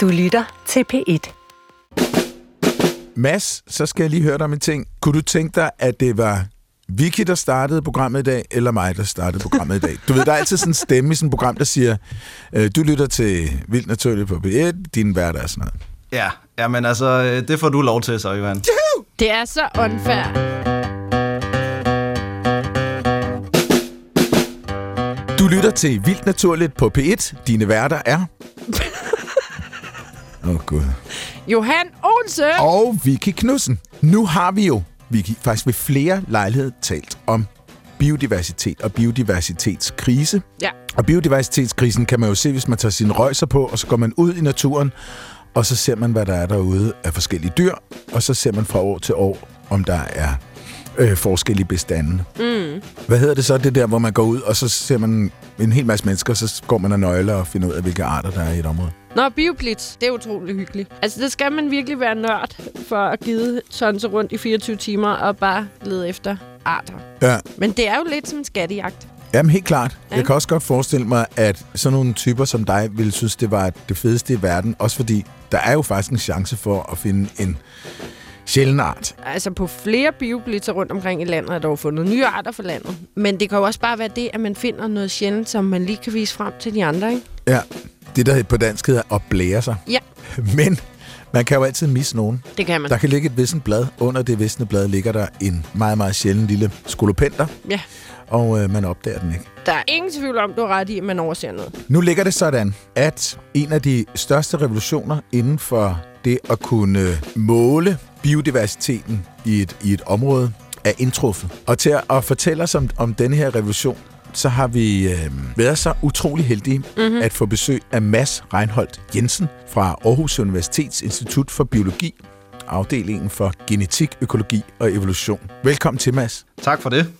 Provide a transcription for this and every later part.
Du lytter til P1. Mads, så skal jeg lige høre dig om en ting. Kunne du tænke dig, at det var Vicky, der startede programmet i dag, eller mig, der startede programmet i dag? Du ved, der er altid sådan en stemme i sådan et program, der siger, øh, du lytter til Vildt Naturligt på P1, din hverdag og sådan noget. Ja, ja, men altså, øh, det får du lov til, så, Johan. Det er så unfair. Du lytter til Vildt Naturligt på P1. Dine værter er... Åh, oh, Gud. Johan Olse. Og Vicky Knudsen. Nu har vi jo, Vicky, faktisk ved flere lejligheder talt om biodiversitet og biodiversitetskrise. Ja. Og biodiversitetskrisen kan man jo se, hvis man tager sine røjser på, og så går man ud i naturen, og så ser man, hvad der er derude af forskellige dyr, og så ser man fra år til år, om der er øh, forskellige bestande. Mm. Hvad hedder det så, det der, hvor man går ud, og så ser man en hel masse mennesker, og så går man og nøgler og finder ud af, hvilke arter der er i et område? Nå, bioblitz, det er utrolig hyggeligt. Altså, det skal man virkelig være nørd for at give så rundt i 24 timer og bare lede efter arter. Ja, Men det er jo lidt som en skattejagt. Jamen helt klart. Ja. Jeg kan også godt forestille mig, at sådan nogle typer som dig ville synes, det var det fedeste i verden. Også fordi, der er jo faktisk en chance for at finde en sjælden art. Altså, på flere bioblitzer rundt omkring i landet er der jo fundet nye arter for landet. Men det kan jo også bare være det, at man finder noget sjældent, som man lige kan vise frem til de andre, ikke? Ja, det der på dansk hedder at blære sig. Ja, Men man kan jo altid misse nogen. det kan man. Der kan ligge et vissent blad. Under det visne blad ligger der en meget, meget sjælden lille skolopenter, Ja. og øh, man opdager den ikke. Der er ingen tvivl om, du har ret i, at man overser noget. Nu ligger det sådan, at en af de største revolutioner inden for det at kunne måle biodiversiteten i et, i et område er indtruffet. Og til at fortælle os om, om denne her revolution, så har vi øh, været så utrolig heldige mm-hmm. at få besøg af Mads Reinholdt Jensen fra Aarhus Universitets Institut for Biologi, afdelingen for genetik, økologi og evolution. Velkommen til, Mads. Tak for det.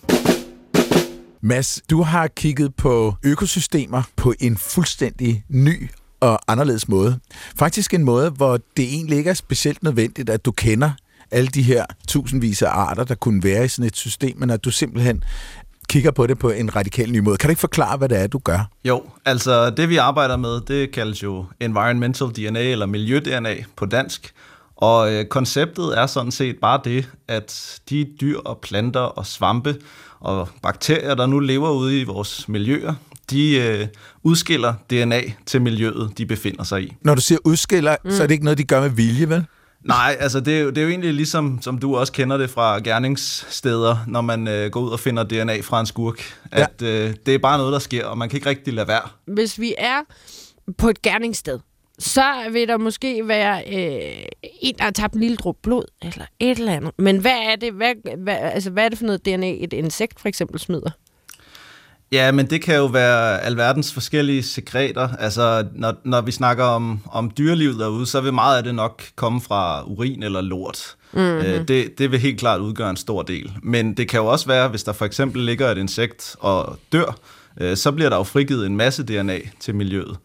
Mads, du har kigget på økosystemer på en fuldstændig ny og anderledes måde. Faktisk en måde, hvor det egentlig ikke er specielt nødvendigt, at du kender alle de her tusindvis af arter, der kunne være i sådan et system, men at du simpelthen kigger på det på en radikal ny måde. Kan du ikke forklare, hvad det er, du gør? Jo, altså det vi arbejder med, det kaldes jo environmental DNA eller miljø-DNA på dansk. Og øh, konceptet er sådan set bare det, at de dyr og planter og svampe og bakterier, der nu lever ude i vores miljøer, de øh, udskiller DNA til miljøet, de befinder sig i. Når du siger udskiller, mm. så er det ikke noget, de gør med vilje, vel? Nej, altså det er, jo, det er jo egentlig ligesom, som du også kender det fra gerningssteder, når man øh, går ud og finder DNA fra en skurk, at øh, det er bare noget, der sker, og man kan ikke rigtig lade være. Hvis vi er på et gerningssted, så vil der måske være øh, en, der har tabt en lille dråbe blod, eller et eller andet. Men hvad er det, hvad, hvad, altså, hvad er det for noget DNA, et insekt for eksempel smider? Ja, men det kan jo være alverdens forskellige sekreter. Altså, når, når vi snakker om, om dyrelivet derude, så vil meget af det nok komme fra urin eller lort. Mm-hmm. Øh, det, det vil helt klart udgøre en stor del. Men det kan jo også være, hvis der for eksempel ligger et insekt og dør, øh, så bliver der jo frigivet en masse DNA til miljøet.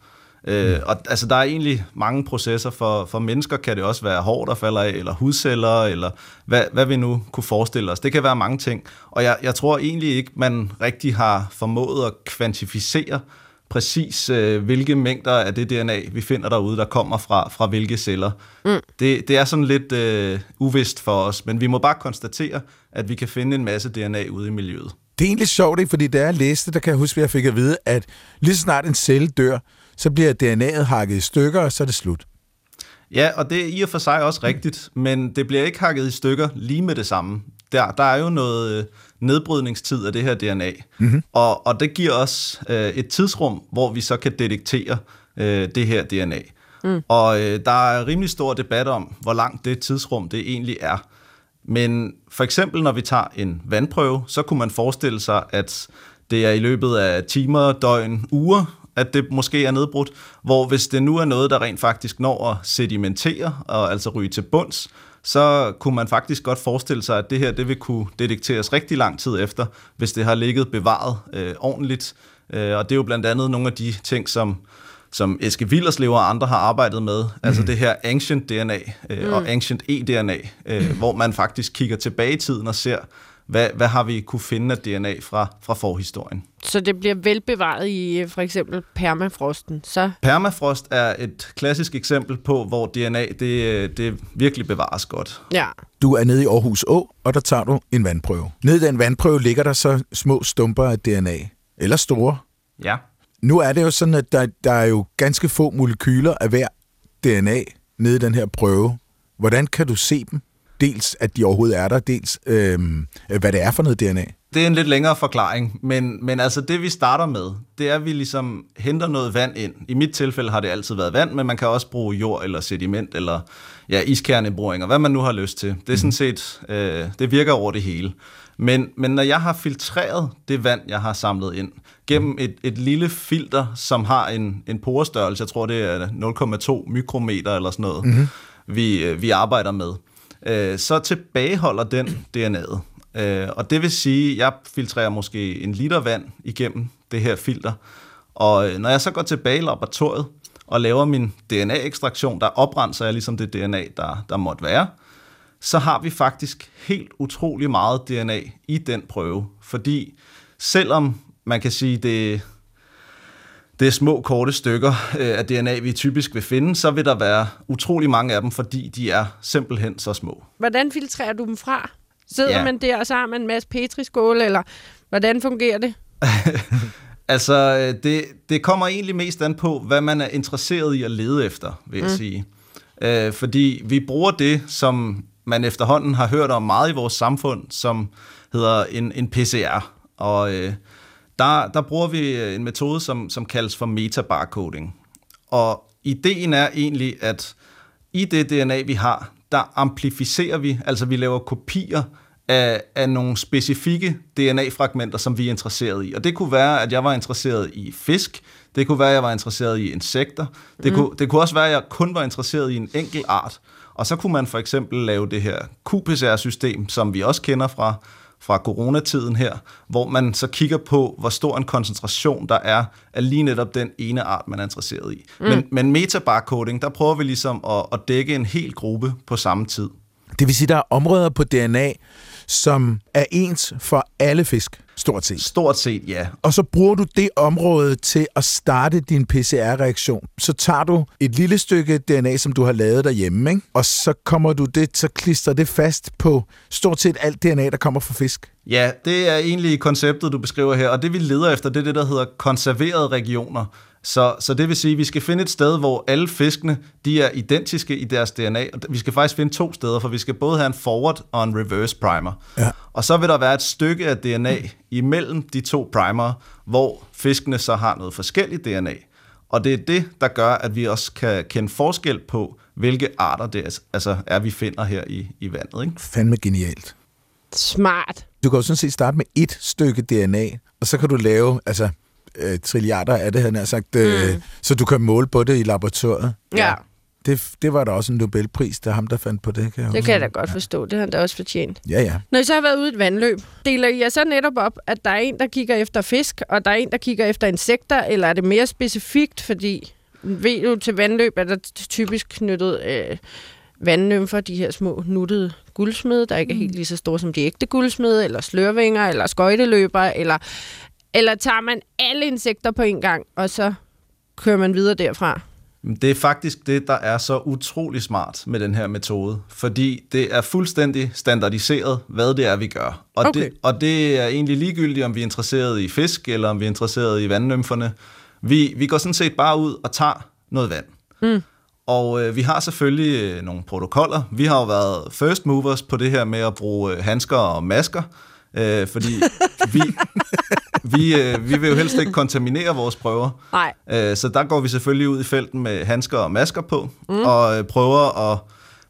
Øh, og altså, der er egentlig mange processer. For, for mennesker kan det også være hår, der falder af, eller hudceller, eller hvad, hvad vi nu kunne forestille os. Det kan være mange ting. Og jeg, jeg tror egentlig ikke, man rigtig har formået at kvantificere præcis, øh, hvilke mængder af det DNA, vi finder derude, der kommer fra, fra hvilke celler. Mm. Det, det er sådan lidt øh, uvist for os, men vi må bare konstatere, at vi kan finde en masse DNA ude i miljøet. Det er egentlig sjovt, ikke? fordi da jeg læste, der kan jeg huske, at jeg fik at vide, at lige snart en celle dør, så bliver DNA'et hakket i stykker, og så er det slut. Ja, og det er i og for sig også rigtigt, men det bliver ikke hakket i stykker lige med det samme. Der, der er jo noget øh, nedbrydningstid af det her DNA, mm-hmm. og, og det giver os øh, et tidsrum, hvor vi så kan detektere øh, det her DNA. Mm. Og øh, der er rimelig stor debat om, hvor langt det tidsrum det egentlig er. Men for eksempel, når vi tager en vandprøve, så kunne man forestille sig, at det er i løbet af timer, døgn, uger, at det måske er nedbrudt, hvor hvis det nu er noget, der rent faktisk når at sedimentere og altså ryge til bunds, så kunne man faktisk godt forestille sig, at det her det vil kunne detekteres rigtig lang tid efter, hvis det har ligget bevaret øh, ordentligt. Øh, og det er jo blandt andet nogle af de ting, som, som Eske Willerslev og andre har arbejdet med, mm. altså det her ancient DNA øh, mm. og ancient e-DNA, øh, hvor man faktisk kigger tilbage i tiden og ser, hvad, hvad har vi kunne finde af DNA fra, fra forhistorien. Så det bliver velbevaret i øh, for eksempel permafrosten. Så Permafrost er et klassisk eksempel på, hvor DNA det, øh, det virkelig bevares godt. ja, Du er nede i Aarhus Å, og der tager du en vandprøve. Nede i den vandprøve ligger der så små stumper af DNA. Eller store. Ja. Nu er det jo sådan, at der, der er jo ganske få molekyler af hver DNA nede i den her prøve. Hvordan kan du se dem? Dels, at de overhovedet er der, dels, øhm, hvad det er for noget DNA. Det er en lidt længere forklaring, men, men altså det vi starter med, det er, at vi ligesom henter noget vand ind. I mit tilfælde har det altid været vand, men man kan også bruge jord eller sediment eller ja, iskerneboringer, hvad man nu har lyst til. Det er sådan set, øh, det virker over det hele. Men, men når jeg har filtreret det vand, jeg har samlet ind, gennem et, et lille filter, som har en, en porestørrelse, jeg tror det er 0,2 mikrometer eller sådan noget, mm-hmm. vi, øh, vi arbejder med, øh, så tilbageholder den DNA'et. Øh, og det vil sige, at jeg filtrerer måske en liter vand igennem det her filter. Og øh, når jeg så går tilbage i laboratoriet og laver min DNA-ekstraktion, der oprenser jeg ligesom det DNA, der, der måtte være, så har vi faktisk helt utrolig meget DNA i den prøve. Fordi selvom man kan sige, det, det er små, korte stykker øh, af DNA, vi typisk vil finde, så vil der være utrolig mange af dem, fordi de er simpelthen så små. hvordan filtrerer du dem fra? Sidder Ja. man der, og så har man en masse petriskåle, eller hvordan fungerer det? Altså, øh, det, det kommer egentlig mest an på, hvad man er interesseret i at lede efter, vil jeg mm. sige. Øh, fordi vi bruger det, som man efterhånden har hørt om meget i vores samfund, som hedder en, en PCR. Og øh, der, der bruger vi øh, en metode, som, som kaldes for metabarcoding. Og ideen er egentlig, at i det DNA, vi har, der amplificerer vi, altså vi laver kopier af, af nogle specifikke DNA-fragmenter, som vi er interesseret i. Og det kunne være, at jeg var interesseret i fisk, det kunne være, at jeg var interesseret i insekter, det, mm. kunne, det kunne også være, at jeg kun var interesseret i en enkelt art. Og så kunne man for eksempel lave det her qPCR-system, som vi også kender fra, fra coronatiden her, hvor man så kigger på, hvor stor en koncentration der er af lige netop den ene art, man er interesseret i. Mm. Men, men metabarcoding, der prøver vi ligesom at, at dække en hel gruppe på samme tid. Det vil sige, der er områder på DNA, som er ens for alle fisk, stort set. Stort set ja. Og så bruger du det område til at starte din PCR-reaktion. Så tager du et lille stykke DNA, som du har lavet derhjemme, ikke? og så kommer du det, så klister det fast på stort set alt DNA, der kommer fra fisk. Ja, det er egentlig konceptet, du beskriver her, og det vi leder efter, det er det, der hedder konserverede regioner. Så, så det vil sige, at vi skal finde et sted, hvor alle fiskene de er identiske i deres DNA. Og Vi skal faktisk finde to steder, for vi skal både have en forward og en reverse primer. Ja. Og så vil der være et stykke af DNA imellem de to primer, hvor fiskene så har noget forskelligt DNA. Og det er det, der gør, at vi også kan kende forskel på, hvilke arter det er, altså er vi finder her i, i vandet. Ikke? Fandme genialt. Smart. Du kan jo sådan set starte med et stykke DNA, og så kan du lave altså, øh, trilliarder af det, han har sagt, øh, mm. så du kan måle på det i laboratoriet. Ja, Det, det var der også en Nobelpris, der er ham, der fandt på det. Kan jeg det kan jeg da godt forstå. Det har han da også fortjent. Ja, ja. Når I så har været ude i et vandløb, deler I jer så netop op, at der er en, der kigger efter fisk, og der er en, der kigger efter insekter, eller er det mere specifikt, fordi ved du til vandløb, er der typisk knyttet øh, vandnymfer, de her små nuttede guldsmede, der ikke er helt lige så store som de ægte guldsmede, eller slørvinger, eller skøjteløbere, eller, eller tager man alle insekter på en gang, og så kører man videre derfra? Det er faktisk det, der er så utrolig smart med den her metode, fordi det er fuldstændig standardiseret, hvad det er, vi gør. Og, Okay. det, og det er egentlig ligegyldigt, om vi er interesseret i fisk, eller om vi er interesseret i vandnymferne. Vi, vi går sådan set bare ud og tager noget vand. Mm. Og øh, vi har selvfølgelig øh, nogle protokoller. Vi har jo været first movers på det her med at bruge øh, handsker og masker, øh, fordi vi, vi, øh, vi vil jo helst ikke kontaminere vores prøver. Nej. Øh, Så der går vi selvfølgelig ud i felten med handsker og masker på, mm. og øh, prøver at,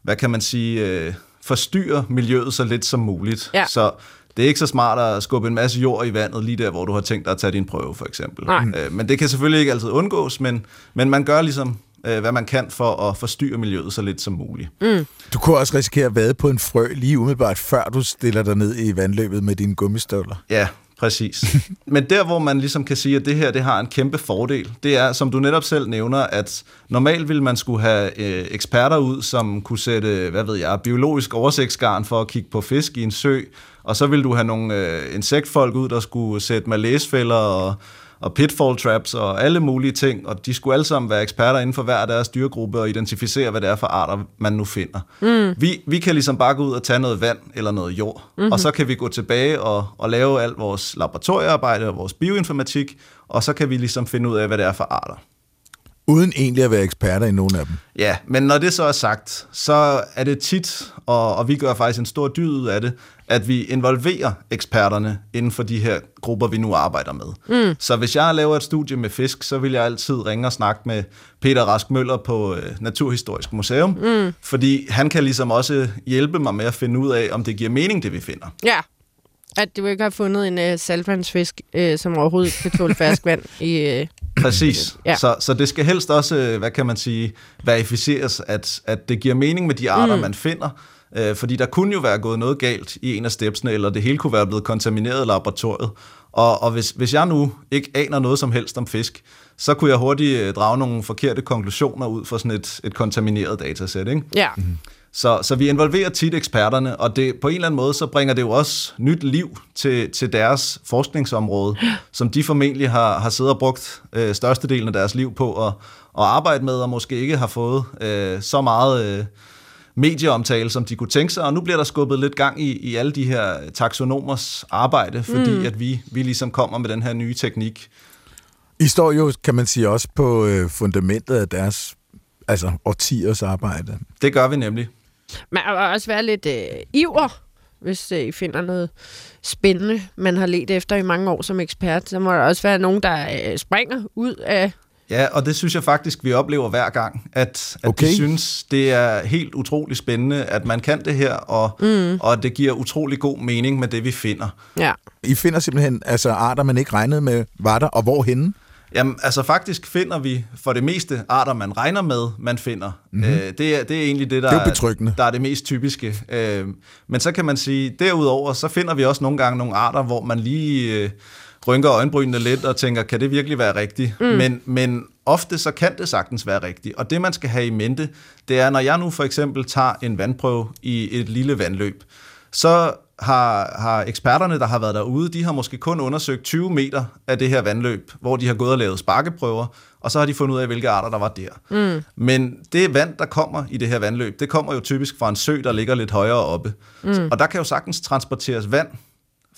hvad kan man sige, øh, forstyrre miljøet så lidt som muligt. Ja. Så det er ikke så smart at skubbe en masse jord i vandet lige der, hvor du har tænkt dig at tage din prøve, for eksempel. Nej. Øh, Men det kan selvfølgelig ikke altid undgås, men, men man gør ligesom, øh, hvad man kan for at forstyrre miljøet så lidt som muligt. Mm. Du kunne også risikere at vade på en frø lige umiddelbart, før du stiller dig ned i vandløbet med dine gummistøvler. Ja, præcis. Men der, hvor man ligesom kan sige, at det her det har en kæmpe fordel, det er, som du netop selv nævner, at normalt ville man skulle have øh, eksperter ud, som kunne sætte, hvad ved jeg, biologisk oversigtsgarn for at kigge på fisk i en sø, og så ville du have nogle øh, insektfolk ud, der skulle sætte malæsfælder og, og pitfall traps og alle mulige ting, og de skulle alle sammen være eksperter inden for hver deres dyregruppe og identificere, hvad det er for arter, man nu finder. Mm. Vi, vi kan ligesom bare gå ud og tage noget vand eller noget jord, mm-hmm. og så kan vi gå tilbage og, og lave alt vores laboratoriearbejde og vores bioinformatik, og så kan vi ligesom finde ud af, hvad det er for arter. Uden egentlig at være eksperter i nogen af dem. Ja, men når det så er sagt, så er det tit, og, og vi gør faktisk en stor dyd ud af det, at vi involverer eksperterne inden for de her grupper, vi nu arbejder med. Mm. Så hvis jeg laver et studie med fisk, så vil jeg altid ringe og snakke med Peter Rask Møller på øh, Naturhistorisk Museum, mm. fordi han kan ligesom også hjælpe mig med at finde ud af, om det giver mening, det vi finder. Ja, at du ikke har fundet en øh, saltvandsfisk, øh, som overhovedet kan tåle ferskvand i... Øh Præcis. Ja. Så, så det skal helst også, øh, hvad kan man sige, verificeres, at, at det giver mening med de arter, mm. man finder. Øh, fordi der kunne jo være gået noget galt i en af stepsene, eller det hele kunne være blevet kontamineret i laboratoriet. Og, og hvis, hvis jeg nu ikke aner noget som helst om fisk, så kunne jeg hurtigt øh, drage nogle forkerte konklusioner ud fra sådan et, et kontamineret datasæt. Ikke? Ja. Mm-hmm. Så, så vi involverer tit eksperterne, og det, på en eller anden måde, så bringer det jo også nyt liv til, til deres forskningsområde, som de formentlig har, har siddet og brugt øh, størstedelen af deres liv på at, at arbejde med, og måske ikke har fået øh, så meget øh, medieomtale, som de kunne tænke sig. Og nu bliver der skubbet lidt gang i, i alle de her taksonomers arbejde, fordi mm. at vi, vi ligesom kommer med den her nye teknik. I står jo, kan man sige, også på øh, fundamentet af deres altså årtiers arbejde. Det gør vi nemlig. Man må også være lidt øh, iver, hvis øh, I finder noget spændende, man har let efter i mange år som ekspert. Så må der også være nogen, der øh, springer ud af Ja, og det synes jeg faktisk, vi oplever hver gang, at, at okay. de synes, det er helt utrolig spændende, at man kan det her, og, mm. og det giver utrolig god mening med det, vi finder. Ja. I finder simpelthen altså arter, man ikke regnede med var der, og hvorhenne? Jamen, altså faktisk finder vi for det meste arter, man regner med, man finder. Mm-hmm. Øh, det, er, det er egentlig det, der det er, er, der er det mest typiske. Øh, men så kan man sige, derudover, så finder vi også nogle gange nogle arter, hvor man lige øh, rynker øjenbrynene lidt og tænker, kan det virkelig være rigtigt? Mm. Men, men ofte så kan det sagtens være rigtigt. Og det, man skal have i mente, det er, når jeg nu for eksempel tager en vandprøve i et lille vandløb, så har, har eksperterne, der har været derude, de har måske kun undersøgt 20 meter af det her vandløb, hvor de har gået og lavet sparkeprøver, og så har de fundet ud af, hvilke arter der var der. Mm. Men det vand, der kommer i det her vandløb, det kommer jo typisk fra en sø, der ligger lidt højere oppe. Mm. Og der kan jo sagtens transporteres vand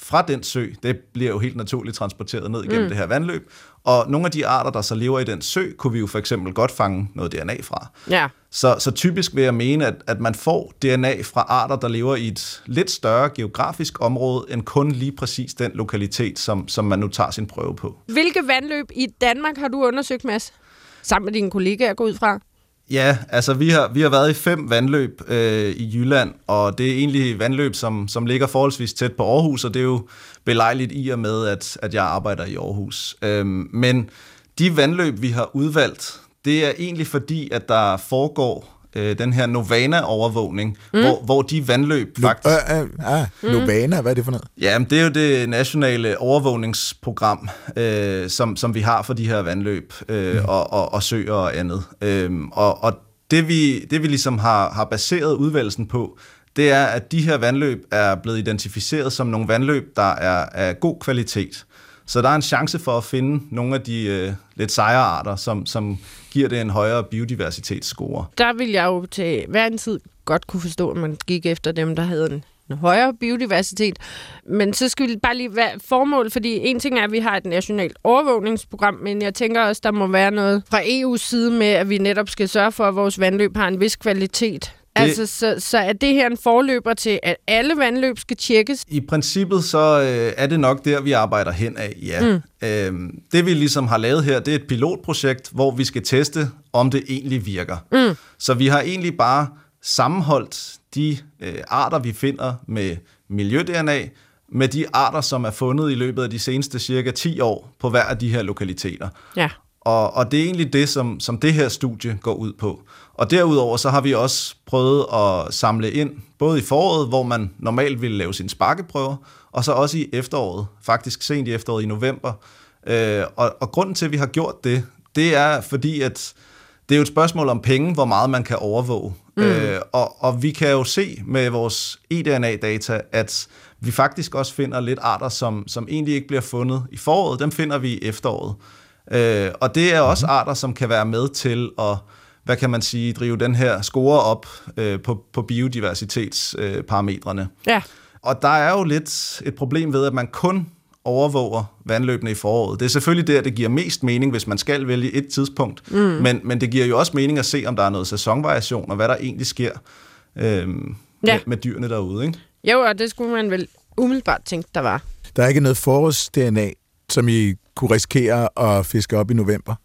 fra den sø, det bliver jo helt naturligt transporteret ned igennem mm. det her vandløb. Og nogle af de arter, der så lever i den sø, kunne vi jo for eksempel godt fange noget DNA fra. Ja. Så, så typisk vil jeg mene, at, at man får DNA fra arter, der lever i et lidt større geografisk område, end kun lige præcis den lokalitet, som, som man nu tager sin prøve på. Hvilke vandløb i Danmark har du undersøgt, Mads? Sammen med dine kollegaer gå ud fra? Ja, altså vi har, vi har været i fem vandløb øh, i Jylland, og det er egentlig vandløb, som, som ligger forholdsvis tæt på Aarhus, og det er jo belejligt i og med, at, at jeg arbejder i Aarhus. Øhm, men de vandløb, vi har udvalgt, det er egentlig fordi, at der foregår øh, den her Novana-overvågning, mm. hvor, hvor de vandløb no, faktisk... Øh, øh, øh, Novana, hvad er det for noget? Jamen, det er jo det nationale overvågningsprogram, øh, som, som vi har for de her vandløb øh, mm. og, og, og søer og andet. Øh, og og det, vi, det vi ligesom har, har baseret udvalgelsen på, det er, at de her vandløb er blevet identificeret som nogle vandløb, der er af god kvalitet. Så der er en chance for at finde nogle af de øh, lidt sejere arter, som, som giver det en højere biodiversitetsscore. Der vil jeg jo til hver en tid godt kunne forstå, at man gik efter dem, der havde en en højere biodiversitet. Men så skal vi bare lige være formål, fordi en ting er, at vi har et nationalt overvågningsprogram, men jeg tænker også, der må være noget fra EU's side med, at vi netop skal sørge for, at vores vandløb har en vis kvalitet. Det, altså, så, så er det her en forløber til, at alle vandløb skal tjekkes? I princippet så øh, er det nok der, vi arbejder hen af, ja. Mm. Øhm, det vi ligesom har lavet her, det er et pilotprojekt, hvor vi skal teste, om det egentlig virker. Mm. Så vi har egentlig bare sammenholdt de øh, arter, vi finder med miljø-DNA, med de arter, som er fundet i løbet af de seneste cirka 10 år på hver af de her lokaliteter. Ja. Og, og det er egentlig det, som, som det her studie går ud på. Og derudover så har vi også prøvet at samle ind, både i foråret, hvor man normalt ville lave sine sparkeprøver, og så også i efteråret, faktisk sent i efteråret i november. Øh, og, og grunden til, at vi har gjort det, det er fordi, at det er jo et spørgsmål om penge, hvor meget man kan overvåge. Mm. Øh, og, og vi kan jo se med vores eDNA-data, at vi faktisk også finder lidt arter, som, som egentlig ikke bliver fundet i foråret. Dem finder vi i efteråret. Øh, og det er også arter, som kan være med til at hvad kan man sige, drive den her score op øh, på, på biodiversitetsparametrene. Ja. Øh, og der er jo lidt et problem ved, at man kun overvåger vandløbene i foråret. Det er selvfølgelig der, det giver mest mening, hvis man skal vælge et tidspunkt, mm. men, men det giver jo også mening at se, om der er noget sæsonvariation, og hvad der egentlig sker øhm, ja. med, med dyrene derude. Ikke? Jo, og det skulle man vel umiddelbart tænke, der var. Der er ikke noget forårs-DNA, som I kunne risikere at fiske op i november?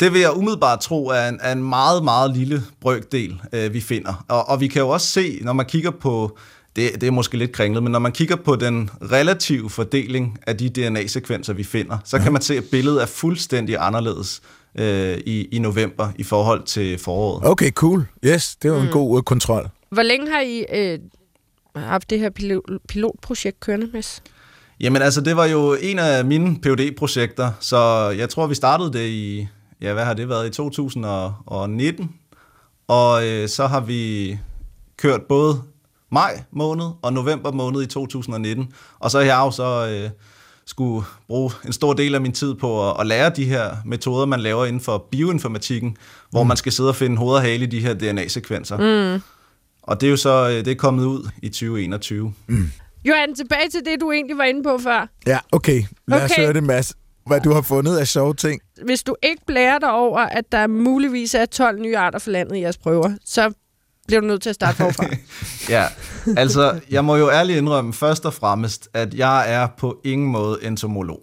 Det vil jeg umiddelbart tro er en, er en meget, meget lille brøkdel, øh, vi finder. Og, og vi kan jo også se, når man kigger på det, det er måske lidt kringlet, men når man kigger på den relative fordeling af de DNA-sekvenser, vi finder, så kan man se, at billedet er fuldstændig anderledes øh, i, i november i forhold til foråret. Okay, cool. Yes, det var en mm. god uh, kontrol. Hvor længe har I øh, haft det her pilot, pilotprojekt kørende, Mads? Jamen altså, det var jo en af mine phd projekter så jeg tror, vi startede det i, ja, hvad har det været, i 2019, og øh, så har vi kørt både maj måned og november måned i 2019. Og så har jeg jo så øh, skulle bruge en stor del af min tid på at, at lære de her metoder, man laver inden for bioinformatikken, hvor mm. man skal sidde og finde hoved og hale i de her DNA-sekvenser. Mm. Og det er jo så øh, det er kommet ud i 2021. Mm. Johan, tilbage til det, du egentlig var inde på før. Ja, okay. Lad okay. os høre det, Mads. Hvad du har fundet af sjove ting. Hvis du ikke blærer dig over, at der muligvis er 12 nye arter for landet i jeres prøver, så bliver du nødt til at starte forfra. ja, altså, jeg må jo ærligt indrømme først og fremmest, at jeg er på ingen måde entomolog.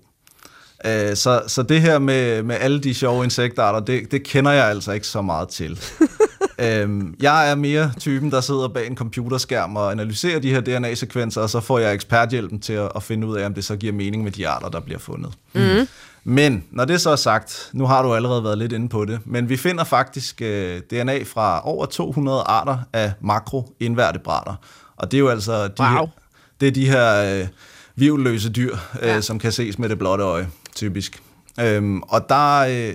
Uh, så, så det her med, med alle de sjove insektarter, det, det kender jeg altså ikke så meget til. uh, jeg er mere typen, der sidder bag en computerskærm og analyserer de her DNA-sekvenser, og så får jeg eksperthjælpen til at, at finde ud af, om det så giver mening med de arter, der bliver fundet. Mm. Men når det så er sagt, nu har du allerede været lidt inde på det, men vi finder faktisk øh, DNA fra over 200 arter af makroinvertebrater. Og det er jo altså de, wow. her, det er de her øh, vivløse dyr, øh, ja. som kan ses med det blotte øje, typisk. Øhm, og der, øh,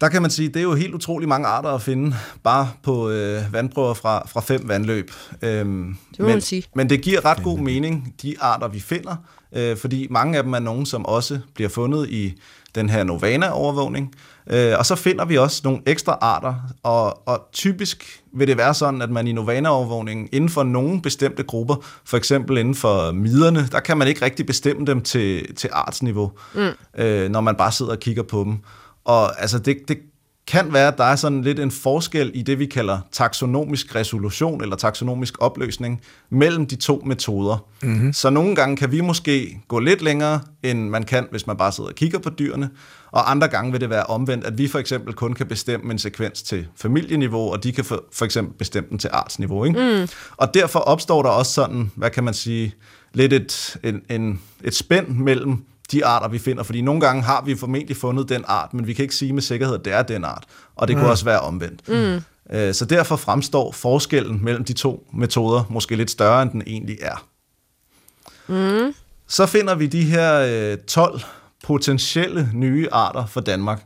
der kan man sige, det er jo helt utrolig mange arter at finde, bare på øh, vandprøver fra, fra fem vandløb. Øhm, det må men, man sige. Men det giver ret god mening, de arter vi finder, øh, fordi mange af dem er nogen, som også bliver fundet i den her Novana-overvågning. Øh, og så finder vi også nogle ekstra arter, og, og typisk vil det være sådan, at man i Novana-overvågningen inden for nogle bestemte grupper, for eksempel inden for miderne, der kan man ikke rigtig bestemme dem til, til artsniveau, mm. øh, når man bare sidder og kigger på dem. Og altså, det, det kan være, at der er sådan lidt en forskel i det, vi kalder taksonomisk resolution eller taksonomisk opløsning mellem de to metoder. Mm-hmm. Så nogle gange kan vi måske gå lidt længere, end man kan, hvis man bare sidder og kigger på dyrene, og andre gange vil det være omvendt, at vi for eksempel kun kan bestemme en sekvens til familieniveau, og de kan for, for eksempel bestemme den til artsniveau. Ikke? Mm. Og derfor opstår der også sådan, hvad kan man sige, lidt et, en, en, et spænd mellem de arter, vi finder. Fordi nogle gange har vi formentlig fundet den art, men vi kan ikke sige med sikkerhed, at det er den art. Og det mm. kunne også være omvendt. Mm. Øh, så derfor fremstår forskellen mellem de to metoder måske lidt større, end den egentlig er. Mm. Så finder vi de her 12 potentielle nye arter for Danmark.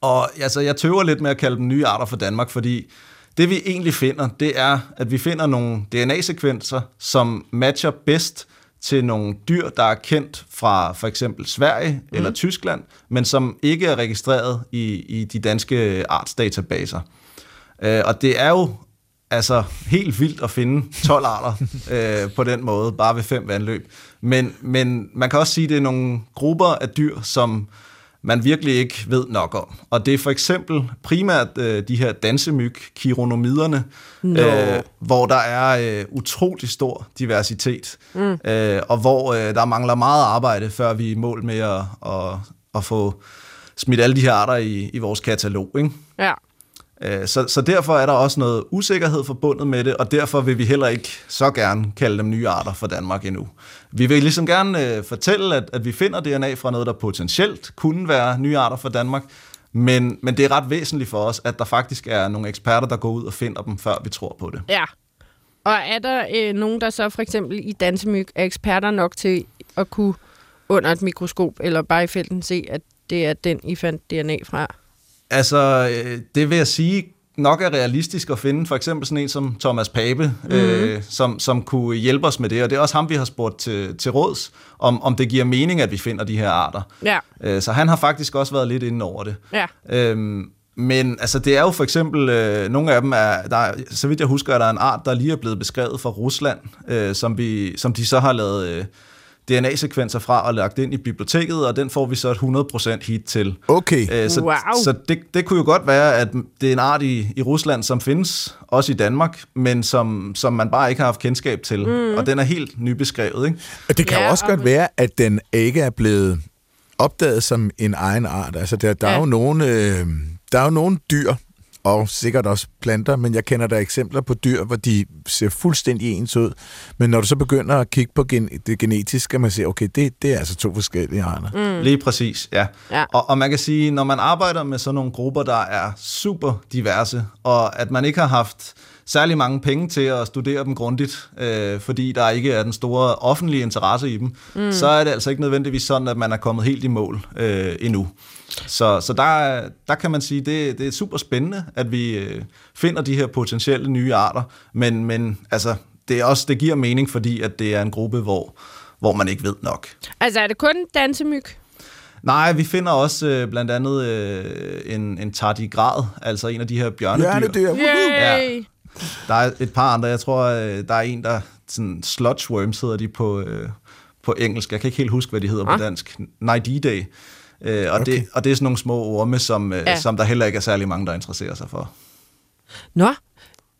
Og altså, jeg tøver lidt med at kalde dem nye arter for Danmark, fordi det vi egentlig finder, det er, at vi finder nogle DNA-sekvenser, som matcher bedst til nogle dyr, der er kendt fra for eksempel Sverige mm. eller Tyskland, men som ikke er registreret i, i de danske artsdatabaser. Øh, og det er jo altså helt vildt at finde 12 arter øh, på den måde, bare ved fem vandløb. Men, men man kan også sige, at det er nogle grupper af dyr, som man virkelig ikke ved nok om. Og det er for eksempel primært øh, de her dansemyg, kironomiderne, no. øh, hvor der er øh, utrolig stor diversitet, mm. øh, og hvor øh, der mangler meget arbejde, før vi er i mål med at, at, at få smidt alle de her arter i, i vores katalog. Ikke? Ja. Øh, så, så derfor er der også noget usikkerhed forbundet med det, og derfor vil vi heller ikke så gerne kalde dem nye arter for Danmark endnu. Vi vil ligesom gerne øh, fortælle, at, at vi finder DNA fra noget, der potentielt kunne være nye arter for Danmark, men, men det er ret væsentligt for os, at der faktisk er nogle eksperter, der går ud og finder dem, før vi tror på det. Ja. Og er der øh, nogen, der så for eksempel i dansemyg er eksperter nok til at kunne under et mikroskop eller bare i felten se, at det er den, I fandt DNA fra? Altså, øh, det vil jeg sige, nok er realistisk at finde for eksempel sådan en som Thomas Pape, mm. øh, som, som kunne hjælpe os med det, og det er også ham, vi har spurgt til, til råds, om, om det giver mening, at vi finder de her arter. Ja. Øh, så han har faktisk også været lidt inde over det. Ja. Øhm, men altså, det er jo for eksempel, øh, nogle af dem er, der er, så vidt jeg husker, er der en art, der lige er blevet beskrevet fra Rusland, øh, som, vi, som de så har lavet øh, DNA-sekvenser fra og lagt ind i biblioteket, og den får vi så et 100% hit til. Okay. Øh, så Wow. så det, det kunne jo godt være, at det er en art i, i Rusland, som findes også i Danmark, men som, som man bare ikke har haft kendskab til. Mm. Og den er helt nybeskrevet, ikke? Og det kan Ja, også og- godt være, at den ikke er blevet opdaget som en egen art. Altså, der, der. Ja. er jo nogle, øh, der er jo nogle dyr, og sikkert også planter, men jeg kender der eksempler på dyr, hvor de ser fuldstændig ens ud. Men når du så begynder at kigge på gen, det genetiske, kan man se, okay, det, det er altså to forskellige arter. Mm. Lige præcis, ja. Ja. Og, og man kan sige, når man arbejder med sådan nogle grupper, der er super diverse, og at man ikke har haft særlig mange penge til at studere dem grundigt, øh, fordi der ikke er den store offentlige interesse i dem, mm. så er det altså ikke nødvendigvis sådan, at man er kommet helt i mål øh, endnu. Så, så der, er- der kan man sige, det, det er super spændende, at vi øh, finder de her potentielle nye arter, men, men altså, det, er også, det giver mening, fordi at det er en gruppe, hvor, hvor man ikke ved nok. Altså, er det kun dansemyg? Nej, vi finder også øh, blandt andet øh, en, en tardigrad, altså en af de her bjørnedyr. Bjørnedyr. Yay! Der er et par andre, jeg tror, øh, der er en, der sådan sludge worms hedder de på, øh, på engelsk. Jeg kan ikke helt huske, hvad de hedder ah. På dansk. Nididae. Øh, og, Okay. det, og det er sådan nogle små orme, som, øh, Ja. som der heller ikke er særlig mange, der interesserer sig for. Nå.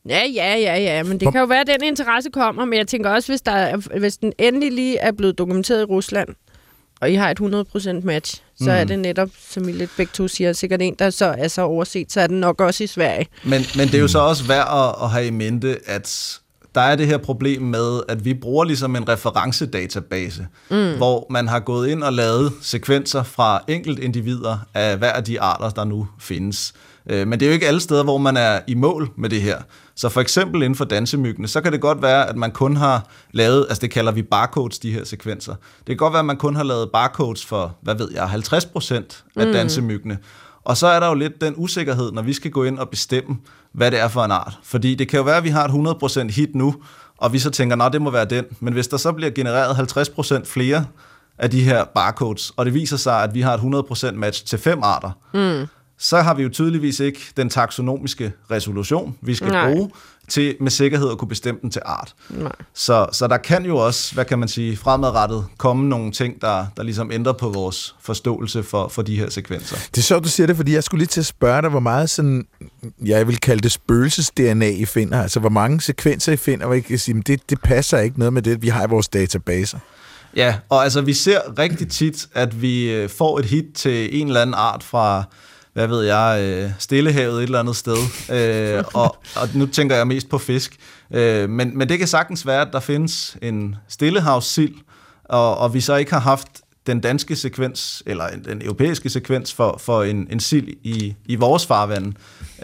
Ja, ja, ja, ja, men det Hvor- kan jo være, at den interesse kommer, men jeg tænker også, hvis, der er, hvis den endelig lige er blevet dokumenteret i Rusland, og I har et 100% match, så mm. er det netop, som I lidt begge to siger, sikkert en, der så er så overset, så er den nok også i Sverige. Men, men det er jo så også værd at, at have i mente, at der er det her problem med, at vi bruger ligesom en referencedatabase, mm. hvor man har gået ind og lavet sekvenser fra enkelt individer af hver af de arter, der nu findes. Øh, Men det er jo ikke alle steder, hvor man er i mål med det her. Så for eksempel inden for dansemyggene, så kan det godt være, at man kun har lavet, altså det kalder vi barcodes, de her sekvenser. Det kan godt være, at man kun har lavet barcodes for, hvad ved jeg, 50 procent af mm. dansemyggene. Og så er der jo lidt den usikkerhed, når vi skal gå ind og bestemme, hvad det er for en art. Fordi det kan jo være, at vi har et 100% hit nu, og vi så tænker, nej, det må være den. Men hvis der så bliver genereret 50% flere af de her barcodes, og det viser sig, at vi har et 100% match til fem arter, mm. så har vi jo tydeligvis ikke den taksonomiske resolution, vi skal. Nej. bruge til med sikkerhed at kunne bestemme den til art. Nej. Så, så der kan jo også, hvad kan man sige, fremadrettet komme nogle ting, der, der ligesom ændrer på vores forståelse for, for de her sekvenser. Det er sjovt, du siger det, fordi jeg skulle lige til at spørge dig, hvor meget sådan, jeg vil kalde det spøgelses-DNA I finder. Altså, hvor mange sekvenser I finder, hvor I kan sige, "Men det, det passer ikke noget med det, vi har i vores databaser. Ja, og altså vi ser rigtig tit, at vi øh, får et hit til en eller anden art fra, hvad ved jeg, øh, Stillehavet et eller andet sted. Øh, og, og nu tænker jeg mest på fisk. Øh, men, men det kan sagtens være, at der findes en stillehavssild, og, og vi så ikke har haft den danske sekvens, eller en- den europæiske sekvens for, for en, en sild i, i vores farvand.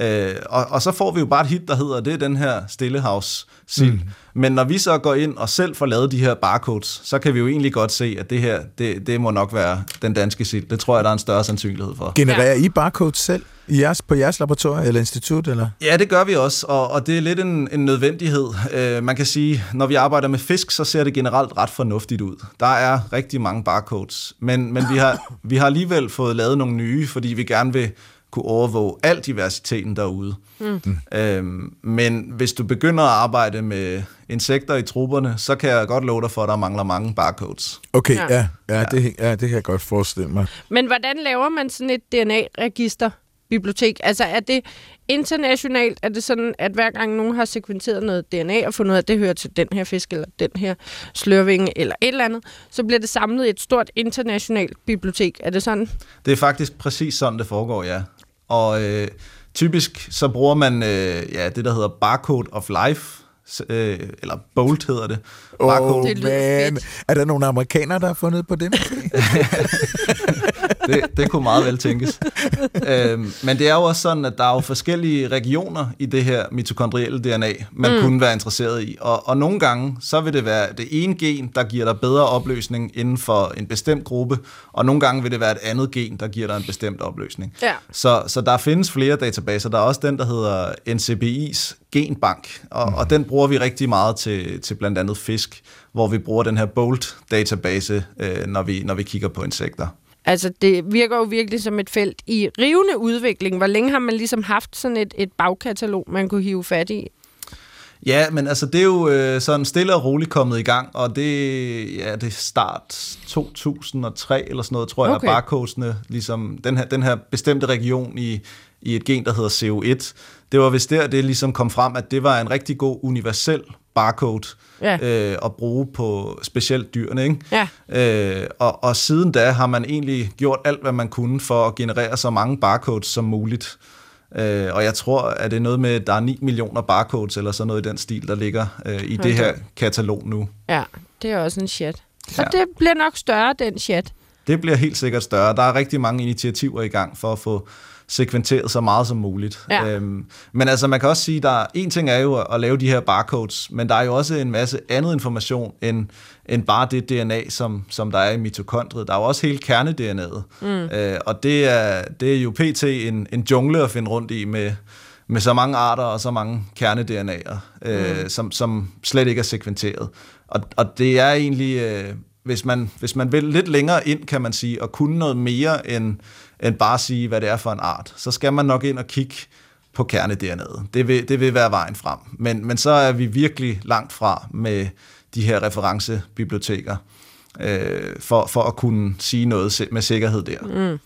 Øh, og, og så får vi jo bare et hit, der hedder, det er den her stillehavssild. Mm. Men når vi så går ind og selv får lavet de her barcodes, så kan vi jo egentlig godt se, at det her, det, det må nok være den danske sild. Det tror jeg, der er en større sandsynlighed for. Genererer. I barcodes selv i jeres, på jeres laboratorium eller institut? Eller? Ja, det gør vi også, og, og det er lidt en, en nødvendighed. Øh, man kan sige, når vi arbejder med fisk, så ser det generelt ret fornuftigt ud. Der er rigtig mange barcodes, men, men vi, har, vi har alligevel fået lavet nogle nye, fordi vi gerne vil kunne overvåge al diversiteten derude. Mm. Øhm, men hvis du begynder at arbejde med insekter i trupperne, så kan jeg godt love dig for, at der mangler mange barcodes. Okay, Ja. ja, ja, ja, det, ja, det kan jeg godt forestille mig. Men hvordan laver man sådan et DNA-register? Bibliotek. Altså er det internationalt? Er det sådan, at hver gang nogen har sekventeret noget DNA og fundet ud af, at det hører til den her fisk, eller den her slørvinge, eller et eller andet, så bliver det samlet i et stort internationalt bibliotek. Er det sådan? Det er faktisk præcis sådan, det foregår, ja. Og øh, typisk så bruger man øh, ja, det, der hedder Barcode of Life, øh, eller BOLT hedder det. Barcode. oh, Det man. fedt. Er der nogle amerikanere, der har fundet på det? det, det kunne meget vel tænkes. øhm, men det er jo også sådan, at der er jo forskellige regioner i det her mitokondrielle DNA, man mm. kunne være interesseret i. Og, og nogle gange, så vil det være det ene gen, der giver dig bedre opløsning inden for en bestemt gruppe, og nogle gange vil det være et andet gen, der giver dig en bestemt opløsning. Ja. Så, så der findes flere databaser. Der er også den, der hedder NCBI's genbank, og, mm. og den bruger vi rigtig meget til, til blandt andet fisk, hvor vi bruger den her BOLT-database, øh, når, vi, når vi kigger på insekter. Altså, det virker jo virkelig som et felt i rivende udvikling. Hvor længe har man ligesom haft sådan et, et bagkatalog, man kunne hive fat i? Ja, men altså det er jo øh, sådan stille og roligt kommet i gang, og det, ja, det er start 2003 eller sådan noget, tror okay. jeg, barcodesene, ligesom den her, den her bestemte region i, i et gen, der hedder CO1, det var vist der, det ligesom kom frem, at det var en rigtig god universel barcode ja. øh, at bruge på specielt dyrene. Ikke? Ja. Øh, og, og siden da har man egentlig gjort alt, hvad man kunne for at generere så mange barcodes som muligt. Øh, og jeg tror, at det er noget med, at der er 9 millioner barcodes eller sådan noget i den stil, der ligger øh, i okay. det her katalog nu. Ja, det er også en chat. Så ja. det bliver nok større, den chat. Det bliver helt sikkert større. Der er rigtig mange initiativer i gang for at få sekventeret så meget som muligt. Ja. Øhm, men altså, man kan også sige, der en ting er jo at lave de her barcodes, men der er jo også en masse andet information end, end bare det DNA, som, som der er i mitokondriet. Der er jo også hele kerne-DNA'et. Mm. Øh, og det er, det er jo pt. En, en jungle at finde rundt i med, med så mange arter og så mange kerne-DNA'er, øh, mm. som, som slet ikke er sekventeret. Og, og det er egentlig... Øh, hvis man, hvis man vil lidt længere ind, kan man sige, og kunne noget mere end, end bare sige, hvad det er for en art, så skal man nok ind og kigge på kerne-DNA'et. Det vil, det vil være vejen frem. Men, men så er vi virkelig langt fra med de her referencebiblioteker, øh, for, for at kunne sige noget med sikkerhed der. Mm.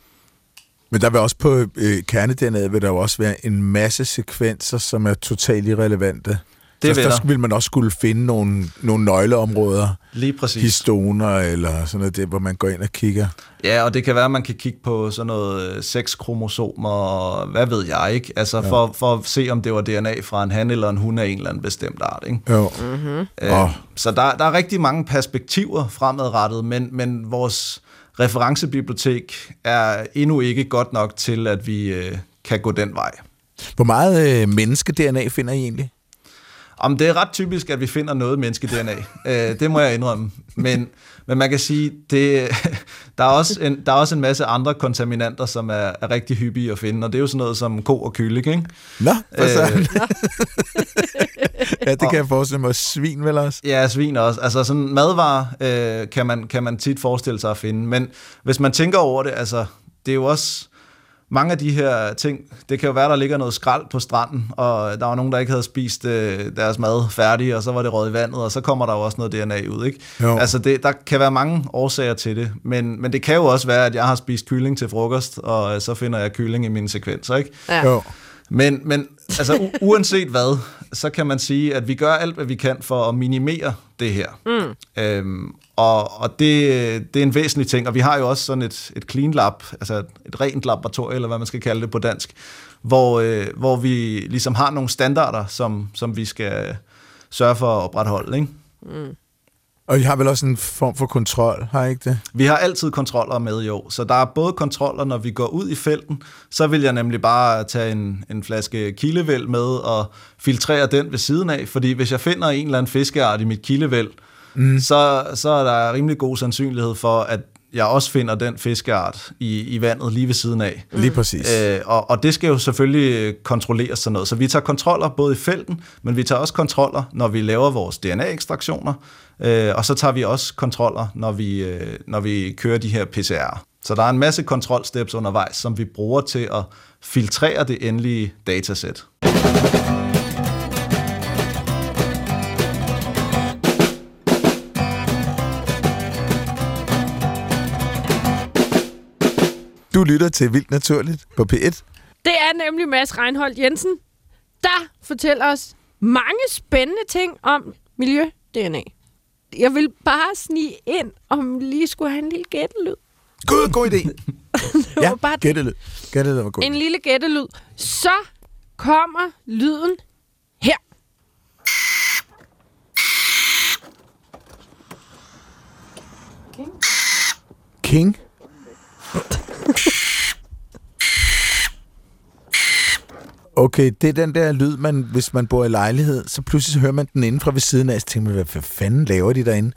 Men der vil også på øh, kerne-DNA'et vil der jo også være en masse sekvenser, som er totalt irrelevante. Det så der vil man også skulle finde nogle, nogle nøgleområder. Lige præcis. Histoner eller sådan noget, det, hvor man går ind og kigger. Ja, og det kan være, at man kan kigge på sådan noget øh, sexkromosomer, og hvad ved jeg ikke, altså ja. for, for at se, om det var DNA fra en han eller en hun af en eller anden bestemt art. Ikke? Jo. Mm-hmm. Øh, oh. Så der, der er rigtig mange perspektiver fremadrettet, men, men vores referencebibliotek er endnu ikke godt nok til, at vi øh, kan gå den vej. Hvor meget øh, menneske-DNA finder I egentlig? Om det er ret typisk, at vi finder noget menneske-DNA. Øh, det må jeg indrømme. Men, men man kan sige, det, der, er også en, der er også en masse andre kontaminanter, som er, er rigtig hyppige at finde, og det er jo sådan noget som ko og kylling, ikke? Nå, for øh, ja, det kan jeg forestille mig. Svin vel også? Ja, svin også. Altså sådan madvarer øh, kan, man, kan man tit forestille sig at finde. Men hvis man tænker over det, altså det er jo også mange af de her ting, det kan jo være, der ligger noget skrald på stranden, og der var nogen, der ikke havde spist øh, deres mad færdig, og så var det røget i vandet, og så kommer der jo også noget DNA ud, ikke? Jo. Altså, det, der kan være mange årsager til det, men, men det kan jo også være, at jeg har spist kylling til frokost, og øh, så finder jeg kylling i mine sekvenser, ikke? Ja. Jo. Men, men altså, u- uanset hvad, så kan man sige, at vi gør alt, hvad vi kan for at minimere det her. Mm. Øhm, og, og det, det er en væsentlig ting, og vi har jo også sådan et, et clean lab, altså et rent laboratorium, eller hvad man skal kalde det på dansk, hvor, øh, hvor vi ligesom har nogle standarder, som, som vi skal sørge for at opretholde. Ikke? Mm. Og I har vel også en form for kontrol, har I ikke det? Vi har altid kontroller med, jo. Så der er både kontroller, når vi går ud i felten, så vil jeg nemlig bare tage en, en flaske kildevæld med og filtrere den ved siden af, fordi hvis jeg finder en eller anden fiskeart i mit kildevæld, mm. så, så er der rimelig god sandsynlighed for, at jeg også finder den fiskeart i, i vandet lige ved siden af. Mm. Lige præcis. Øh, og, og det skal jo selvfølgelig kontrolleres sådan noget. Så vi tager kontroller både i felten, men vi tager også kontroller, når vi laver vores DNA-ekstraktioner, øh, og så tager vi også kontroller, når vi, øh, når vi kører de her PCR. Så der er en masse kontrolsteps undervejs, som vi bruger til at filtrere det endelige datasæt. Du lytter til Vildt Naturligt på P1. Det er nemlig Mads Reinholdt Jensen, der fortæller os mange spændende ting om miljø-DNA. Jeg vil bare snige ind, om lige skulle have en lille gættelyd. God, god idé. ja, bare gættelyd. Gættelyd var god. En lille gættelyd. Så kommer lyden her. King? Okay, det er den der lyd, man, hvis man bor i lejlighed, så pludselig hører man den indenfra ved siden af, så tænker man, hvad fanden laver de derinde?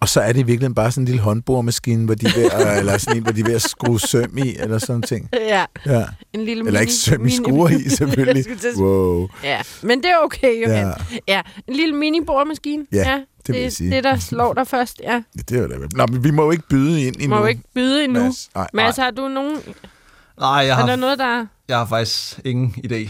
Og så er det i virkeligheden bare sådan en lille håndboremaskine, hvor de er ved at, eller sådan en, hvor de er ved at skrue søm i, eller sådan ting. Ja, Ja. en lille Eller ikke søm i skruer i, selvfølgelig. Wow. Ja, men det er okay, Johan. Ja. Ja, en lille mini-boremaskine. Ja, ja det vil jeg det, sige. det, der slår dig først. Ja, Ja, det er det. Nå, men vi må jo ikke byde ind endnu. må jo ikke byde endnu. Mads. Nej, Mads, har du nogen... Nej, jeg Er der har, noget, der... jeg har faktisk ingen idé.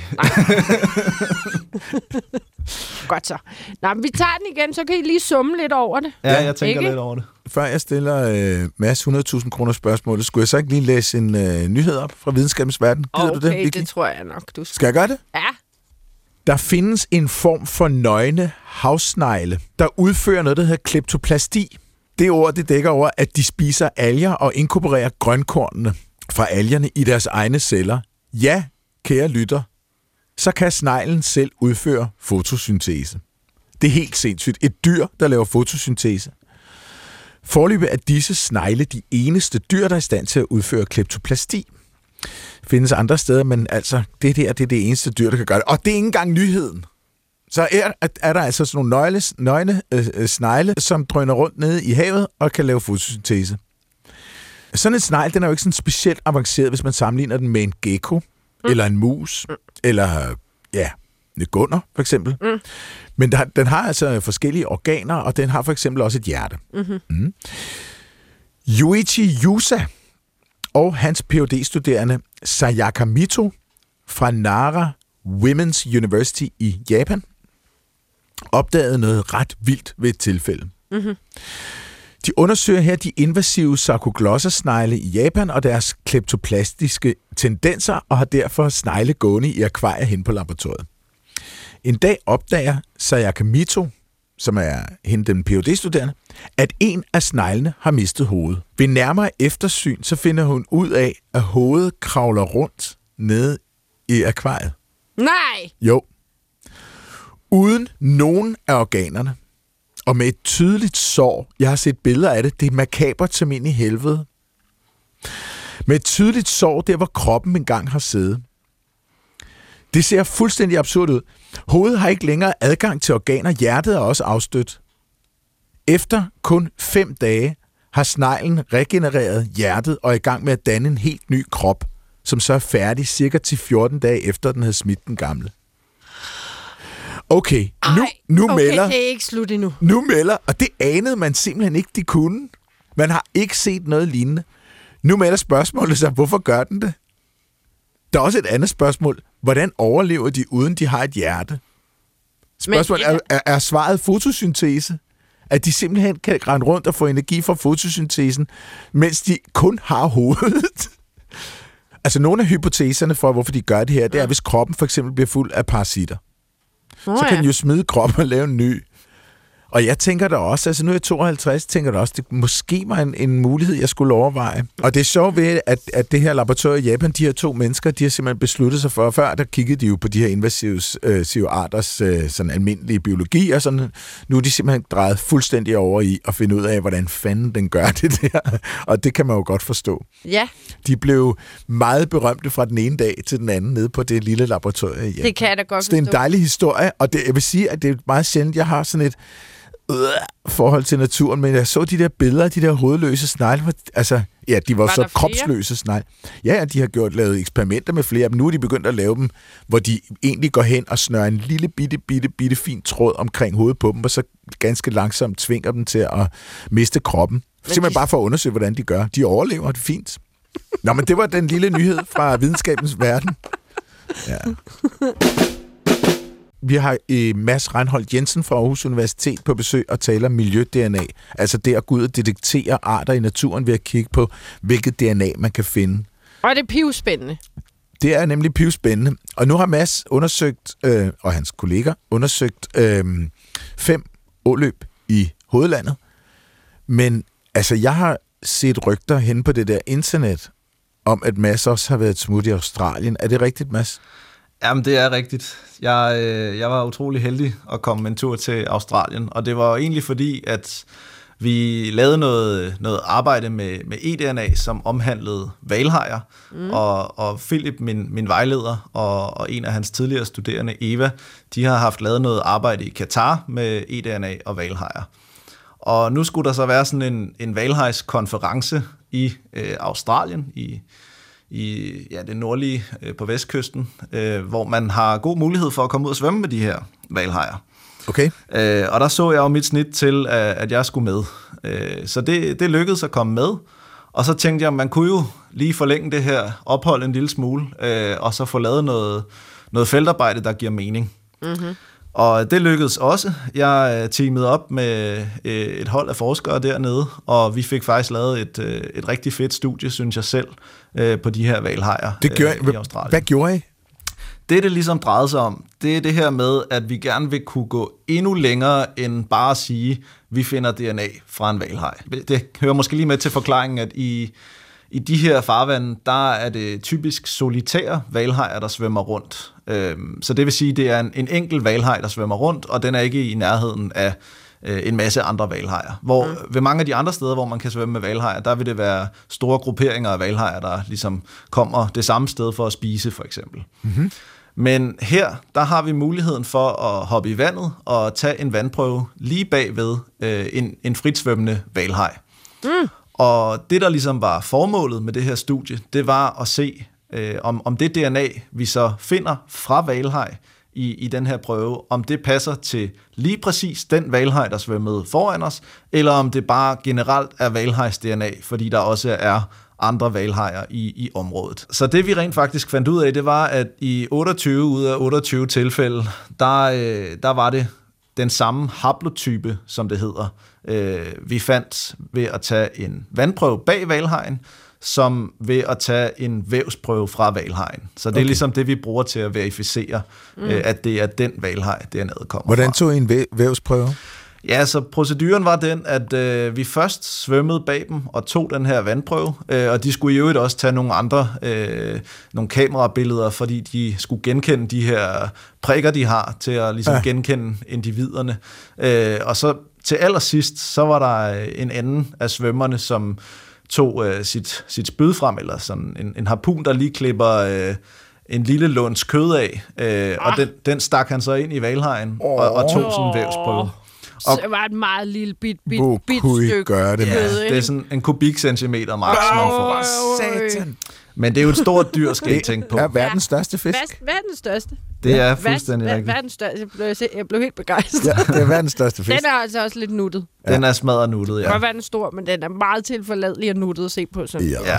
Godt så. Nå, men vi tager den igen, så kan I lige summe lidt over det. Ja, jeg tænker Ikke? lidt over det. Før jeg stiller øh, Mads 100.000 kroner spørgsmål, skulle jeg så ikke lige læse en øh, nyhed op fra videnskabens verden? Gider okay, du det, Vicky? det tror jeg nok, du skal. Skal jeg gøre det? Ja, Der findes en form for nøgne havsnegle, der udfører noget, der hedder kleptoplasti. Det ord, det dækker over, at de spiser alger og inkorporerer grønkornene fra algerne i deres egne celler. Ja, kære lytter, så kan sneglen selv udføre fotosyntese. Det er helt sindssygt. Et dyr, der laver fotosyntese. Forløbet er disse snegle de eneste dyr, der er i stand til at udføre kleptoplasti. Findes andre steder, men altså, det der det er det eneste dyr, der kan gøre det. Og det er ikke engang nyheden. Så er, er der altså sådan nogle nøgle, nøgne øh, øh, snegle, som drøner rundt nede i havet og kan lave fotosyntese. Sådan en snegl, den er jo ikke sådan specielt avanceret, hvis man sammenligner den med en gecko, mm. eller en mus, mm. Eller ja, en gunder for eksempel. Mm. Men der, den har altså forskellige organer, og den har for eksempel også et hjerte. Mm-hmm. Mm. Yuichi Yusa og hans phd studerende Sayaka Mito fra Nara Women's University i Japan opdagede noget ret vildt ved et tilfælde. Mm-hmm. De undersøger her de invasive sarkoglossersnegle i Japan og deres kleptoplastiske tendenser, og har derfor snegle gående i akvarier hen på laboratoriet. En dag opdager Sayaka Mito, som er hende den phd studerende at en af sneglene har mistet hovedet. Ved nærmere eftersyn, så finder hun ud af, at hovedet kravler rundt nede i akvariet. nej! Jo. Uden nogen af organerne. Og med et tydeligt sår. Jeg har set billeder af det. Det er makabert som ind i helvede. Med et tydeligt sår, der hvor kroppen engang har siddet. Det ser fuldstændig absurd ud. Hovedet har ikke længere adgang til organer. Hjertet er også afstødt. Efter kun fem dage har sneglen regenereret hjertet og er i gang med at danne en helt ny krop, som så er færdig cirka til 14 dage efter, den havde smidt den gamle. Okay, nu, Ej, nu okay, melder... det er ikke slut endnu. Nu melder, og det anede man simpelthen ikke, de kunne. Man har ikke set noget lignende. Nu melder spørgsmålet sig, hvorfor gør den det? Der er også et andet spørgsmål. Hvordan overlever de, uden de har et hjerte? Spørgsmålet Men- er, er, er svaret fotosyntese? At de simpelthen kan rende rundt og få energi fra fotosyntesen, mens de kun har hovedet? altså nogle af hypoteserne for, hvorfor de gør det her, det er, hvis kroppen for eksempel bliver fuld af parasitter Nå, så ja. kan den jo smide kroppen og lave en ny. Og jeg tænker da også, altså nu er jeg 52, tænker da også, det måske var en, en mulighed, jeg skulle overveje. Og det er sjovt ved, at, at det her laboratorium i Japan, de her to mennesker, de har simpelthen besluttet sig for, før der kiggede de jo på de her invasive øh, arters øh, sådan almindelige biologi, og sådan, nu er de simpelthen drejet fuldstændig over i at finde ud af, hvordan fanden den gør det der. Og det kan man jo godt forstå. Ja, De blev meget berømte fra den ene dag til den anden nede på det lille laboratorium i Japan. det kan jeg da godt Så det er en forstå. dejlig historie, og det, jeg vil sige, at det er meget sjældent, jeg har sådan et øh, forhold til naturen, men jeg så de der billeder af de der hovedløse snegle, altså, ja, de var, Var så kropsløse snegle. Ja, ja, de har gjort lavet eksperimenter med flere, men nu er de begyndt at lave dem, hvor de egentlig går hen og snører en lille bitte, bitte, bitte fin tråd omkring hovedet på dem, og så ganske langsomt tvinger dem til at miste kroppen. Simpelthen de- bare for at undersøge, hvordan de gør. De overlever det fint. Nå, men det var den lille nyhed fra videnskabens verden. Ja. Vi har eh, Mads Reinholdt Jensen fra Aarhus Universitet på besøg og taler miljø-DNA. Altså det at gå ud og detektere arter i naturen ved at kigge på, hvilket DNA man kan finde. Og det er pivspændende. Det er nemlig pivspændende. Og nu har Mads undersøgt, øh, og hans kolleger undersøgt øh, fem åløb i hovedlandet. Men altså, jeg har set rygter hen på det der internet, om at Mads også har været et smut i Australien. Er det rigtigt, Mads? Jamen, det er rigtigt. Jeg, øh, jeg var utrolig heldig at komme en tur til Australien, og det var egentlig fordi, at Vi lavede noget, noget arbejde med, med eDNA, som omhandlede valhajer, mm. og, og Philip, min, min vejleder, og, og en af hans tidligere studerende, Eva, de har haft lavet noget arbejde i Katar med eDNA og valhajer. Og nu skulle der så være sådan en, en valhejskonference i øh, Australien, i, i ja, det nordlige øh, på vestkysten, øh, hvor man har god mulighed for at komme ud og svømme med de her valhajer. Okay. Øh, og der så jeg jo mit snit til, at, at jeg skulle med. Øh, så det, det lykkedes at komme med. Og så tænkte jeg, at man kunne jo lige forlænge det her ophold en lille smule, øh, og så få lavet noget, noget feltarbejde, der giver mening. Mm-hmm. Og det lykkedes også. Jeg øh, teamede op med øh, et hold af forskere dernede, og vi fik faktisk lavet et, øh, et rigtig fedt studie, synes jeg selv, på de her valhajer det gjorde, i Australien. Hvad gjorde I? Det, det ligesom drejede sig om, det er det her med, at vi gerne vil kunne gå endnu længere end bare at sige, vi finder DNA fra en valhaj. Det hører måske lige med til forklaringen, at i, i de her farvande, der er det typisk solitære valhajer, der svømmer rundt. Øhm, så det vil sige, det er en, en enkelt valhaj, der svømmer rundt, og den er ikke i nærheden af øh, en masse andre valhajer. Hvor mm. ved mange af de andre steder, hvor man kan svømme med valhajer, der vil det være store grupperinger af valhajer, der ligesom kommer det samme sted for at spise, for eksempel. Mm-hmm. Men her, der har vi muligheden for at hoppe i vandet og tage en vandprøve lige bagved øh, en, en fritsvømmende valhaj. Mm. Og det, der ligesom var formålet med det her studie, det var at se, øh, om, om det DNA, vi så finder fra valhaj i, i den her prøve, om det passer til lige præcis den valhaj, der svømmede foran os, eller om det bare generelt er valhajs DNA, fordi der også er andre valhajer i, i området. Så det vi rent faktisk fandt ud af, det var, at i 28 ud af 28 tilfælde, der, øh, der var det den samme haplotype, som det hedder, øh, vi fandt ved at tage en vandprøve bag valhajen, som ved at tage en vævsprøve fra valhajen. Så det okay. er ligesom det, vi bruger til at verificere, mm. øh, at det er den valhaj, DNA'et kommer Hvordan tog I en vævsprøve? Ja, så proceduren var den, at øh, vi først svømmede bag dem og tog den her vandprøve, øh, og de skulle i øvrigt også tage nogle andre øh, nogle kamerabilleder, fordi de skulle genkende de her prikker, de har, til at ligesom ja. genkende individerne. Øh, og så til allersidst, så var der en anden af svømmerne, som tog øh, sit, sit spyd frem, eller sådan en, en harpun, der lige klipper... Øh, en lille lunds kød af, øh, ah. og den, den stak han så ind i valhajen oh. og, og tog sådan en vævsprøve. Så det var et meget lille bit, bit, Hvor bit stykke. gøre det, ja, det er sådan en kubikcentimeter maksimum for Satan. Men det er jo et stort dyr, skal I tænke på. Det er verdens største fisk. Verdens største. Det er fuldstændig rigtigt. Verdens største. Jeg blev, jeg blev helt begejstret. Ja, det er verdens største fisk. Den er altså også lidt nuttet. Ja. Den er smadret nuttet, ja. Den kan være den stor, men den er meget tilforladelig og nuttet at se på. Sådan. Yes. Ja.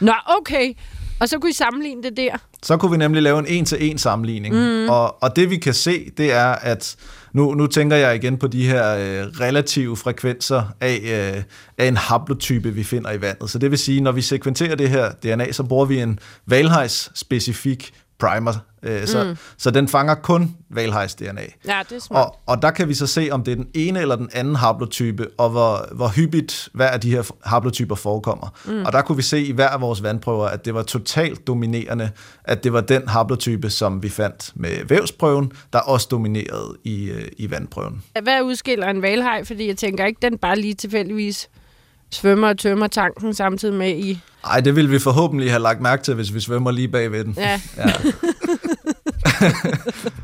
Nå, okay. Og så kunne I sammenligne det der. Så kunne vi nemlig lave en en-til-en sammenligning. Mm. Og, og det vi kan se, det er, at nu, nu tænker jeg igen på de her øh, relative frekvenser af, øh, af en haplotype, vi finder i vandet. Så det vil sige, når vi sekventerer det her DNA, så bruger vi en valhejs-specifik primer Øh, så, mm. så den fanger kun valhejs DNA. Ja, det er smart. Og, og der kan vi så se, om det er den ene eller den anden haplotype, og hvor, hvor hyppigt hver af de her haplotyper forekommer. Mm. Og der kunne vi se i hver af vores vandprøver, at det var totalt dominerende, at det var den haplotype, som vi fandt med vævsprøven, der også dominerede i, øh, i vandprøven. Hvad udskiller en valhej? Fordi jeg tænker ikke, den bare lige tilfældigvis svømmer og tømmer tanken samtidig med i... Nej, det vil vi forhåbentlig have lagt mærke til, hvis vi svømmer lige bagved den. Ja. ja.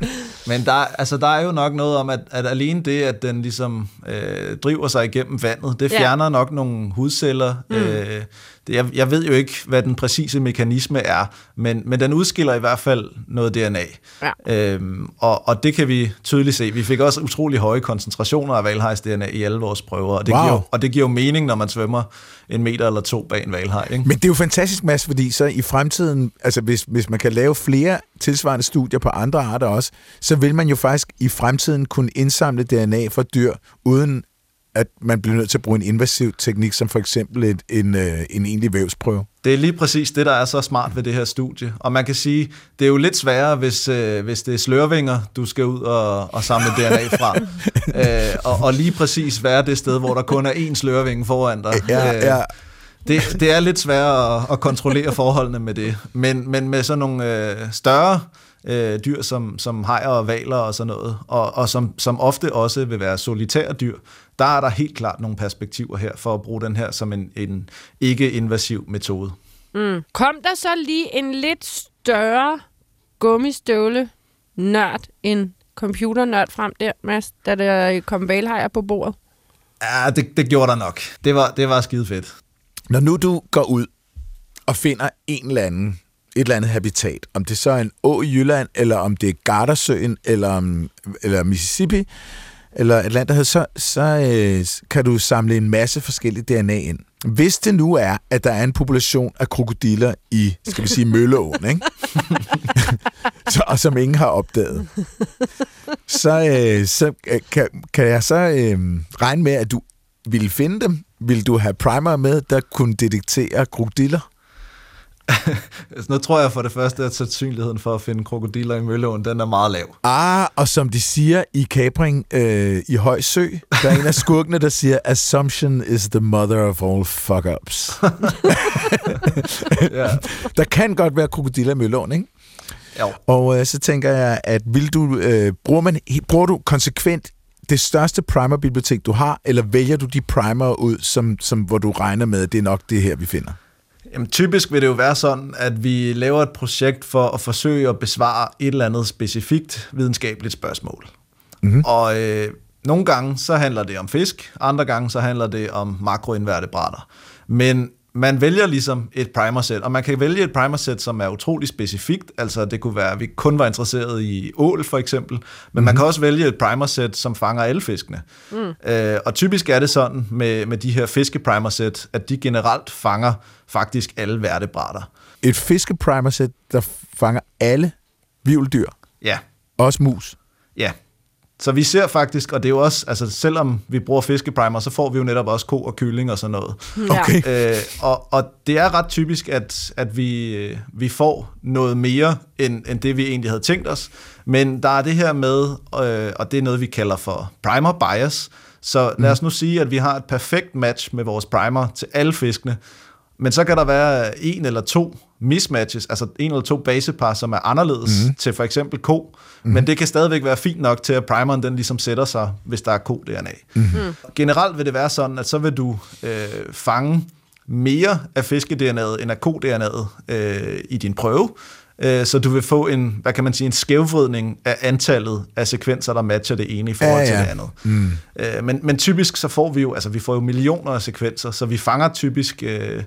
Men der, altså, der er jo nok noget om, at, at alene det, at den ligesom øh, driver sig igennem vandet, det fjerner ja. nok nogle hudceller. Mm. Øh, det, jeg, jeg ved jo ikke, hvad den præcise mekanisme er, men, men den udskiller i hvert fald noget DNA. Ja. Øhm, og, og det kan vi tydeligt se. Vi fik også utrolig høje koncentrationer af valhejs DNA i alle vores prøver, og det, wow. giver, og det giver jo mening, når man svømmer en meter eller to bag en valhaj. Ikke? Men det er jo fantastisk, Mads, fordi så i fremtiden, altså hvis, hvis man kan lave flere tilsvarende studier på andre arter også, så vil man jo faktisk i fremtiden kunne indsamle DNA fra dyr, uden at man bliver nødt til at bruge en invasiv teknik, som for eksempel et, en, en, en egentlig vævsprøve. Det er lige præcis det, der er så smart ved det her studie. Og man kan sige, det er jo lidt sværere, hvis, øh, hvis det er slørvinger, du skal ud og, og samle DNA fra. øh, og, og lige præcis være det sted, hvor der kun er én slørvinge foran dig. Ja, øh, ja. Det, det er lidt sværere at, at kontrollere forholdene med det. Men, men med sådan nogle øh, større øh, dyr som, som hajer og valer og sådan noget, og, og som, som ofte også vil være solitære dyr, der er der helt klart nogle perspektiver her for at bruge den her som en, en ikke-invasiv metode. Mm. Kom der så lige en lidt større gummistøvle nørd end computernørd frem der, Mads, da der kom valhajer på bordet? Ja, det, det gjorde der nok. Det var, det var skide fedt. Når nu du går ud og finder en eller anden, et eller andet habitat, om det så er en å i Jylland, eller om det er Gardasøen, eller, om, eller Mississippi, eller et eller andet, så, så øh, kan du samle en masse forskellige DNA ind. Hvis det nu er, at der er en population af krokodiller i, skal vi sige, Mølleåen, ikke? så, og som ingen har opdaget, så, øh, så øh, kan, kan jeg så øh, regne med, at du ville finde dem? Vil du have primer med, der kunne detektere krokodiller? Nu tror jeg for det første, at sandsynligheden for at finde krokodiller i Mølleåen, den er meget lav. Ah, og som de siger i Capring øh, i Høj Sø, der er en af skurkene, der siger, Assumption is the mother of all fuck-ups. ja. Der kan godt være krokodiller i Mølleåen, ikke? Jo. Og øh, så tænker jeg, at vil du, øh, bruger, man, bruger du konsekvent det største primer-bibliotek, du har, eller vælger du de primer ud, som, som, hvor du regner med, at det er nok det her, vi finder? Jamen, typisk vil det jo være sådan, at vi laver et projekt for at forsøge at besvare et eller andet specifikt videnskabeligt spørgsmål. Mm-hmm. Og øh, nogle gange så handler det om fisk, andre gange så handler det om makroinvertebrater. Men man vælger ligesom et primersæt, og man kan vælge et primersæt, som er utrolig specifikt, altså det kunne være, at vi kun var interesseret i ål for eksempel, men mm-hmm. man kan også vælge et primersæt, som fanger alle fiskene. Mm. Øh, og typisk er det sådan med, med de her fiskeprimersæt, at de generelt fanger faktisk alle vertebrater. Et fiskeprimersæt, der fanger alle vivldyr? Ja. Også mus? Ja. Så vi ser faktisk, og det er jo også, altså selvom vi bruger fiskeprimer, så får vi jo netop også ko og kylling og sådan noget. Okay. Øh, og, og det er ret typisk, at, at vi, øh, vi får noget mere, end, end det vi egentlig havde tænkt os. Men der er det her med, øh, og det er noget, vi kalder for primer bias. Så lad os nu sige, at vi har et perfekt match med vores primer til alle fiskene, men så kan der være en eller to mismatches, altså en eller to basepar, som er anderledes mm-hmm. til for eksempel ko, mm-hmm. men det kan stadigvæk være fint nok til, at primeren den ligesom sætter sig, hvis der er ko-DNA. Mm-hmm. Generelt vil det være sådan, at så vil du øh, fange mere af fiske-DNA'et end af ko-DNA'et øh, i din prøve, øh, så du vil få en, hvad kan man sige, en skævvridning af antallet af sekvenser, der matcher det ene i forhold ja, ja. til det andet. Mm. Øh, men, men typisk så får vi jo, altså vi får jo millioner af sekvenser, så vi fanger typisk øh,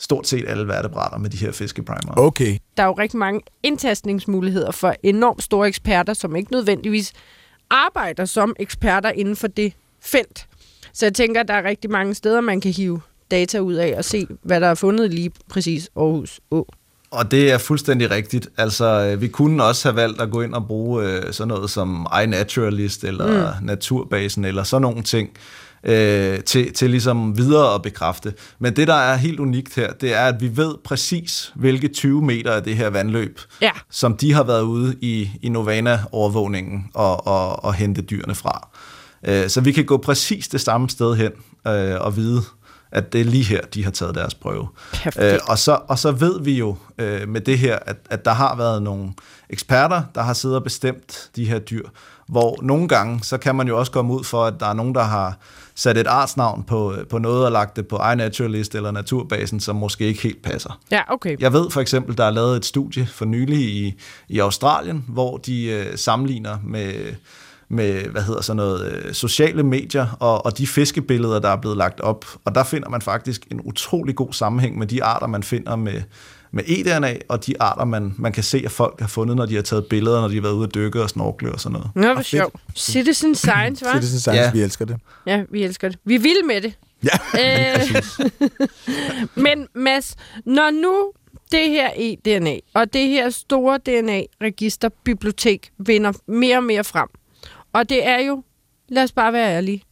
stort set alle vertebrater med de her fiskeprimer. Okay. Der er jo rigtig mange indtastningsmuligheder for enormt store eksperter, som ikke nødvendigvis arbejder som eksperter inden for det felt. Så jeg tænker, at der er rigtig mange steder, man kan hive data ud af og se, hvad der er fundet lige præcis Aarhus Å. Og det er fuldstændig rigtigt. Altså, øh, vi kunne også have valgt at gå ind og bruge øh, sådan noget som iNaturalist eller mm. Naturbasen eller sådan nogle ting øh, til, til ligesom videre at bekræfte. Men det, der er helt unikt her, det er, at vi ved præcis, hvilke 20 meter af det her vandløb, Ja. som de har været ude i, i Novana-overvågningen og, og, og hente dyrene fra. Øh, så vi kan gå præcis det samme sted hen øh, og vide, at det er lige her, de har taget deres prøve. Øh, og, så, og så ved vi jo øh, med det her, at, at der har været nogle eksperter, der har siddet og bestemt de her dyr, hvor nogle gange, så kan man jo også komme ud for, at der er nogen, der har sat et artsnavn på, på noget og lagt det på iNaturalist eller Naturbasen, som måske ikke helt passer. Ja, okay. Jeg ved for eksempel, der er lavet et studie for nylig i, i Australien, hvor de øh, sammenligner med, med hvad hedder sådan noget, øh, sociale medier og, og de fiskebilleder, der er blevet lagt op. Og der finder man faktisk en utrolig god sammenhæng med de arter, man finder med, med eDNA, og de arter, man, man kan se, at folk har fundet, når de har taget billeder, når de har været ude at dykke og snorkle og sådan noget. Nå, hvor sjovt. Citizen Science, hva'? Citizen Science, Ja. vi elsker det. Ja, vi elsker det. Vi vil med det. Ja. Øh, men Mads, når nu det her eDNA og det her store DNA-registerbibliotek vinder mere og mere frem, og det er jo, lad os bare være ærlige,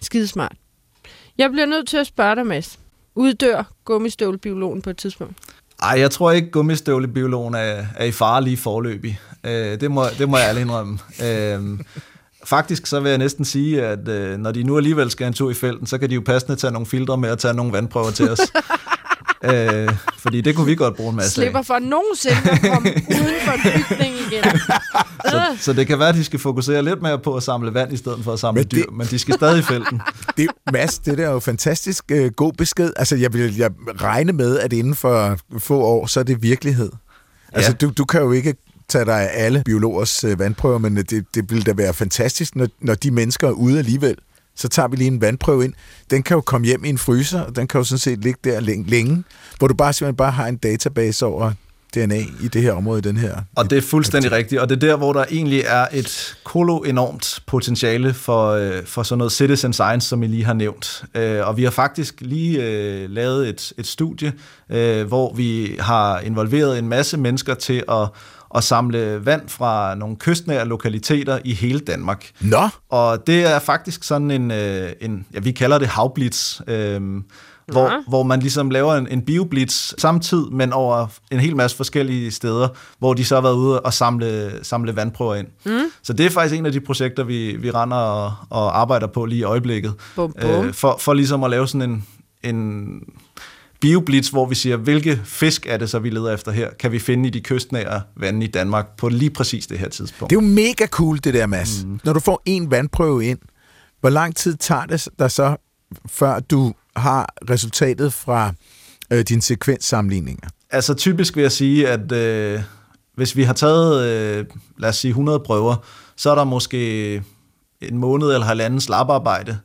skidesmart. Jeg bliver nødt til at spørge dig, Mads. Uddør gummistøvlebiologen på et tidspunkt? Ej, jeg tror ikke, gummistøvlebiologen er, er i fare lige forløbig. Øh, det, må, det må jeg ærligt indrømme. Øh, faktisk så vil jeg næsten sige, at øh, når de nu alligevel skal en tur i felten, så kan de jo passende tage nogle filtre med og tage nogle vandprøver til os. øh, fordi det kunne vi godt bruge en masse Slipper for nogensinde at komme uden for en bygning igen. Så, så det kan være, at de skal fokusere lidt mere på at samle vand, i stedet for at samle Men men det- dyr, men de skal stadig i felten. Det, Mads, det der er jo fantastisk øh, god besked. Altså, jeg vil jeg regne med, at inden for få år, så er det virkelighed. Altså, Ja. du, du kan jo ikke tage dig af alle biologers øh, vandprøver, men det, det vil da være fantastisk, når, når de mennesker er ude alligevel. Så tager vi lige en vandprøve ind. Den kan jo komme hjem i en fryser, og den kan jo sådan set ligge der længe, længe hvor du bare simpelthen bare har en database over DNA i det her område, i den her. Og det er fuldstændig rigtigt, og det er der, hvor der egentlig er et kolo enormt potentiale for, øh, for sådan noget citizen science, som I lige har nævnt. Øh, og vi har faktisk lige øh, lavet et, et studie, øh, hvor vi har involveret en masse mennesker til at, at samle vand fra nogle kystnære lokaliteter i hele Danmark. Nå, Og det er faktisk sådan en, øh, en ja, vi kalder det havblitz, øh, hvor, hvor man ligesom laver en, en bioblitz samtidig, men over en hel masse forskellige steder, hvor de så har været ude og samle, samle vandprøver ind. Mm. Så det er faktisk en af de projekter, vi, vi render og, og arbejder på lige i øjeblikket. Bum, bum. Øh, for, for ligesom at lave sådan en, en bioblitz, hvor vi siger, hvilke fisk er det så, vi leder efter her? Kan vi finde i de kystnære vande i Danmark på lige præcis det her tidspunkt? det er jo mega cool, det der, Mads. Mm. Når du får en vandprøve ind, hvor lang tid tager det der så, før du har resultatet fra øh, dine sekvenssammenligninger? Altså typisk vil jeg sige, at øh, hvis vi har taget, øh, lad os sige, 100 prøver, så er der måske en måned eller halvanden slaparbejde,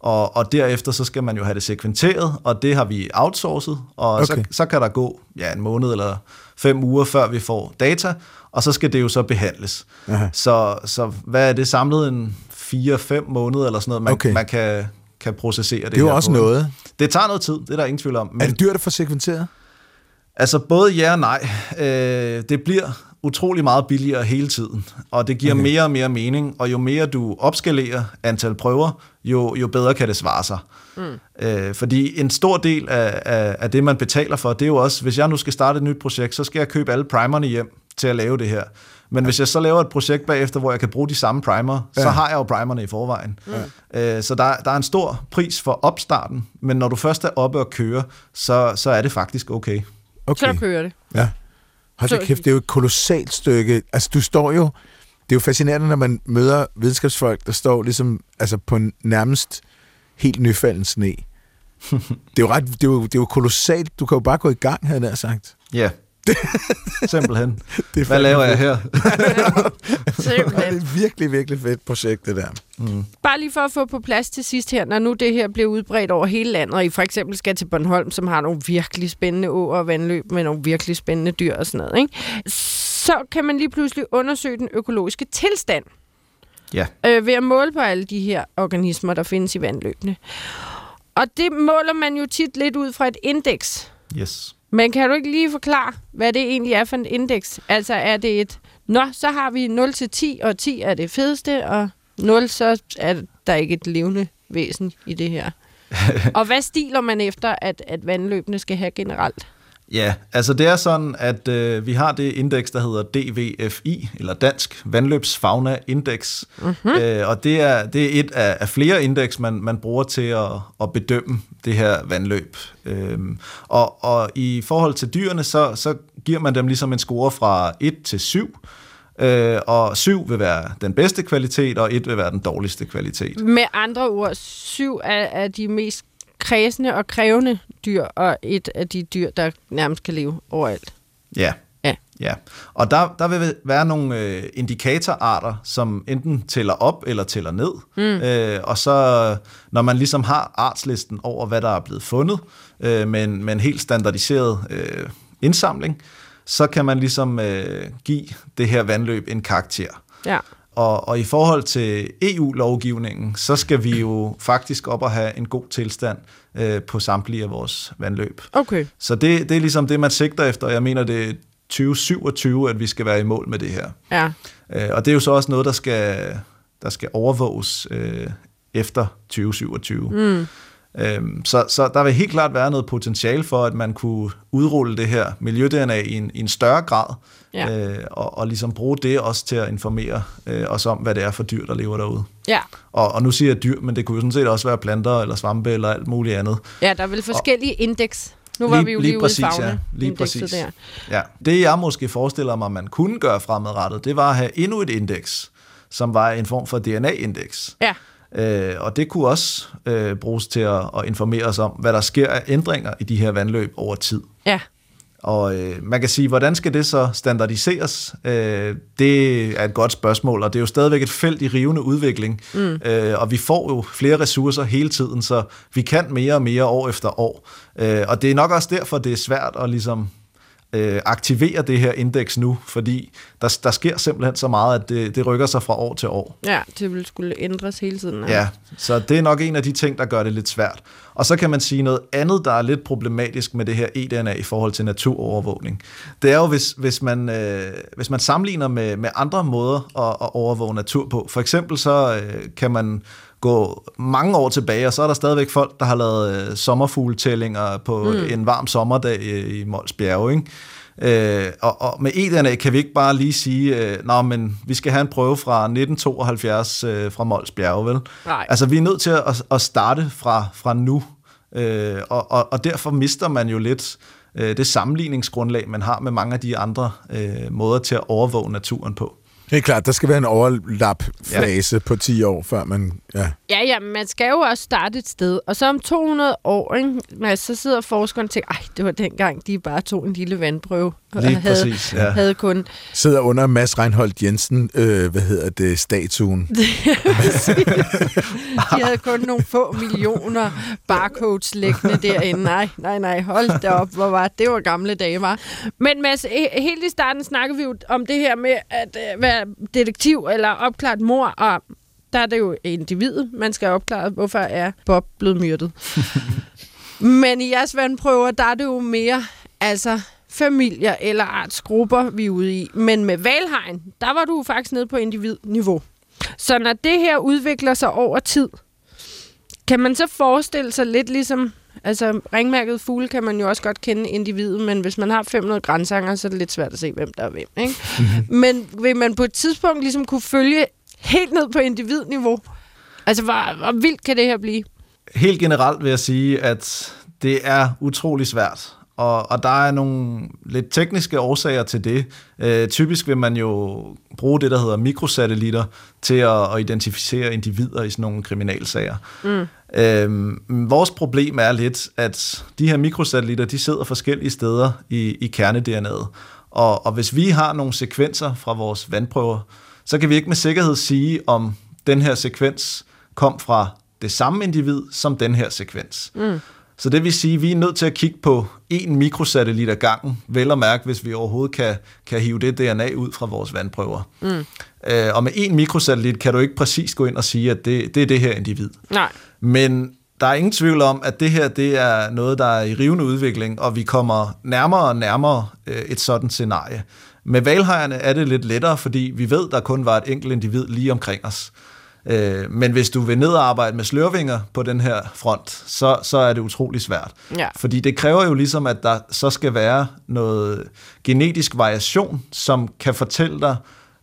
og, og derefter så skal man jo have det sekventeret, og det har vi outsourcet, og okay. så, så kan der gå ja, en måned eller fem uger, før vi får data, og så skal det jo så behandles. Aha. Så, så hvad er det samlet en 4-5 måneder eller sådan noget, man, Okay. man kan, kan processere det Det er jo også på. noget. Det tager noget tid, det er der ingen tvivl om. Er det dyrt at få sekventeret? Altså både ja og nej. Øh, det bliver utrolig meget billigere hele tiden, og det giver okay. mere og mere mening, og jo mere du opskalerer antal prøver, jo, jo bedre kan det svare sig. Mm. Øh, fordi en stor del af, af, af det, man betaler for, det er jo også, hvis jeg nu skal starte et nyt projekt, så skal jeg købe alle primerne hjem til at lave det her. Men ja. hvis jeg så laver et projekt bagefter, hvor jeg kan bruge de samme primer, ja. så har jeg jo primerne i forvejen. Ja. Øh, så der, der er en stor pris for opstarten, men når du først er oppe og køre, så, så er det faktisk okay. Så kører det. Ja. Hold da Så- kæft, det er jo et kolossalt stykke. Altså, du står jo... Det er jo fascinerende, når man møder videnskabsfolk, der står ligesom altså på en nærmest helt nyfalden sne. det er jo ret, det er jo, det er jo kolossalt. Du kan jo bare gå i gang, havde jeg nær sagt. Ja, simpelthen. Det er Hvad laver jeg her? Det Simpelthen. er et virkelig, virkelig fedt projekt, det der. Bare lige for at få på plads til sidst her, når nu det her bliver udbredt over hele landet, og I for eksempel skal til Bornholm, som har nogle virkelig spændende åer og vandløb med nogle virkelig spændende dyr og sådan noget, ikke? så kan man lige pludselig undersøge den økologiske tilstand Ja, øh, ved at måle på alle de her organismer, der findes i vandløbene. Og det måler man jo tit lidt ud fra et indeks. yes. Men kan du ikke lige forklare, hvad det egentlig er for et indeks? Altså er det et, nå, så har vi 0 til 10, og 10 er det fedeste, og 0, så er der ikke et levende væsen i det her. og hvad stiler man efter, at, at vandløbene skal have generelt? Ja, altså det er sådan, at øh, vi har det indeks, der hedder DVFI, eller Dansk Vandløbsfauna Index. Mm-hmm. Øh, og det er, det er et af, af flere indeks, man, man bruger til at, at bedømme det her vandløb. Øhm, og, og i forhold til dyrene, så, så giver man dem ligesom en score fra 1 til 7. Øh, og 7 vil være den bedste kvalitet, og 1 vil være den dårligste kvalitet. Med andre ord, syv er, er de mest kredsende og krævende dyr, og et af de dyr, der nærmest kan leve overalt. Ja. Ja. Ja, og der, der vil være nogle øh, indikatorarter, som enten tæller op eller tæller ned. Mm. Øh, og så når man ligesom har artslisten over, hvad der er blevet fundet, øh, med, en, med en helt standardiseret øh, indsamling, så kan man ligesom øh, give det her vandløb en karakter. Ja. Og, og i forhold til EU-lovgivningen, så skal vi jo faktisk op og have en god tilstand øh, på samtlige af vores vandløb. Okay. Så det, det er ligesom det, man sigter efter. Jeg mener, det er 2027, at vi skal være i mål med det her. Ja. Øh, og det er jo så også noget, der skal, der skal overvåges øh, efter 2027. Mm. Øhm, så, så der vil helt klart være noget potentiale for, at man kunne udrulle det her miljø-DNA i en, i en større grad, Ja. øh, og, og ligesom bruge det også til at informere øh, os om, hvad det er for dyr, der lever derude. Ja. Og, og nu siger jeg dyr, men det kunne jo sådan set også være planter eller svampe eller alt muligt andet. Ja, der er vel forskellige indeks. Nu var Lige- vi jo lige lige, præcis, ude i ja. Lige præcis. Der. Ja. Det jeg måske forestiller mig, man kunne gøre fremadrettet, det var at have endnu et indeks, som var en form for DNA-indeks. Ja. Øh, og det kunne også øh, bruges til at, at informere os om, hvad der sker af ændringer i de her vandløb over tid. Ja. Og øh, man kan sige, hvordan skal det så standardiseres? Øh, det er et godt spørgsmål, og det er jo stadigvæk et felt i rivende udvikling. Mm. Øh, og vi får jo flere ressourcer hele tiden, så vi kan mere og mere år efter år. Øh, og det er nok også derfor, det er svært at ligesom øh, aktivere det her indeks nu, fordi der, der sker simpelthen så meget, at det, det rykker sig fra år til år. Ja, det ville skulle ændres hele tiden. Ja, så det er nok en af de ting, der gør det lidt svært. Og så kan man sige noget andet, der er lidt problematisk med det her eDNA i forhold til naturovervågning. Det er jo, hvis, hvis, man, øh, hvis man sammenligner med, med andre måder at, at overvåge natur på. For eksempel så øh, kan man gå mange år tilbage, og så er der stadigvæk folk, der har lavet øh, sommerfugletællinger på mm. en varm sommerdag i, i Mols Bjerge, ikke? Øh, og, og med eDNA kan vi ikke bare lige sige, øh, Nå, men vi skal have en prøve fra 1972 øh, fra Mols Bjerge, vel? Nej. Altså, vi er nødt til at, at starte fra, fra nu, øh, og, og, og derfor mister man jo lidt øh, det sammenligningsgrundlag, man har med mange af de andre øh, måder til at overvåge naturen på. Det er klart, der skal være en overlap-fase ja. på 10 år, før man... Ja. Ja, ja, men man skal jo også starte et sted. Og så om 200 år, ikke, Mads, så sidder forskeren og tænker, ej, det var dengang, de bare tog en lille vandprøve. Og Lige havde, præcis, ja. havde kun... Sidder under Mads Reinholdt Jensen, øh, hvad hedder det, statuen. De havde kun nogle få millioner barcodes liggende derinde. Nej, nej, nej, hold da op, hvor var det var gamle dage, var. Men Mads, he- helt i starten snakkede vi jo om det her med at øh, være detektiv eller opklaret mor, og der er det jo individet, man skal opklare, hvorfor er Bob blevet myrdet. Men i jeres vandprøver, der er det jo mere, altså familier eller artsgrupper, vi er ude i. Men med valhegn, der var du faktisk nede på individniveau. Så når det her udvikler sig over tid, kan man så forestille sig lidt ligesom... Altså, ringmærket fugle kan man jo også godt kende individet, men hvis man har 500 grænsanger, så er det lidt svært at se, hvem der er hvem. Ikke? men vil man på et tidspunkt ligesom kunne følge helt ned på individniveau? Altså, hvor, hvor vildt kan det her blive? Helt generelt vil jeg sige, at det er utrolig svært. Og, og der er nogle lidt tekniske årsager til det. Øh, typisk vil man jo bruge det, der hedder mikrosatellitter, til at, at identificere individer i sådan nogle kriminalsager. Mm. Øhm, vores problem er lidt, at de her mikrosatellitter, de sidder forskellige steder i, i kerne-DNA'et. Og, og hvis vi har nogle sekvenser fra vores vandprøver, så kan vi ikke med sikkerhed sige, om den her sekvens kom fra det samme individ som den her sekvens. Mm. Så det vil sige, at vi er nødt til at kigge på en mikrosatellit ad gangen, vel at mærke, hvis vi overhovedet kan, kan hive det DNA ud fra vores vandprøver. Mm. Øh, og med en mikrosatellit kan du ikke præcis gå ind og sige, at det, det er det her individ. Nej. Men der er ingen tvivl om, at det her det er noget, der er i rivende udvikling, og vi kommer nærmere og nærmere øh, et sådan scenarie. Med valhejerne er det lidt lettere, fordi vi ved, der kun var et enkelt individ lige omkring os. Øh, men hvis du vil ned og arbejde med slørvinger på den her front, så, så er det utrolig svært. Ja. Fordi det kræver jo ligesom, at der så skal være noget genetisk variation, som kan fortælle dig,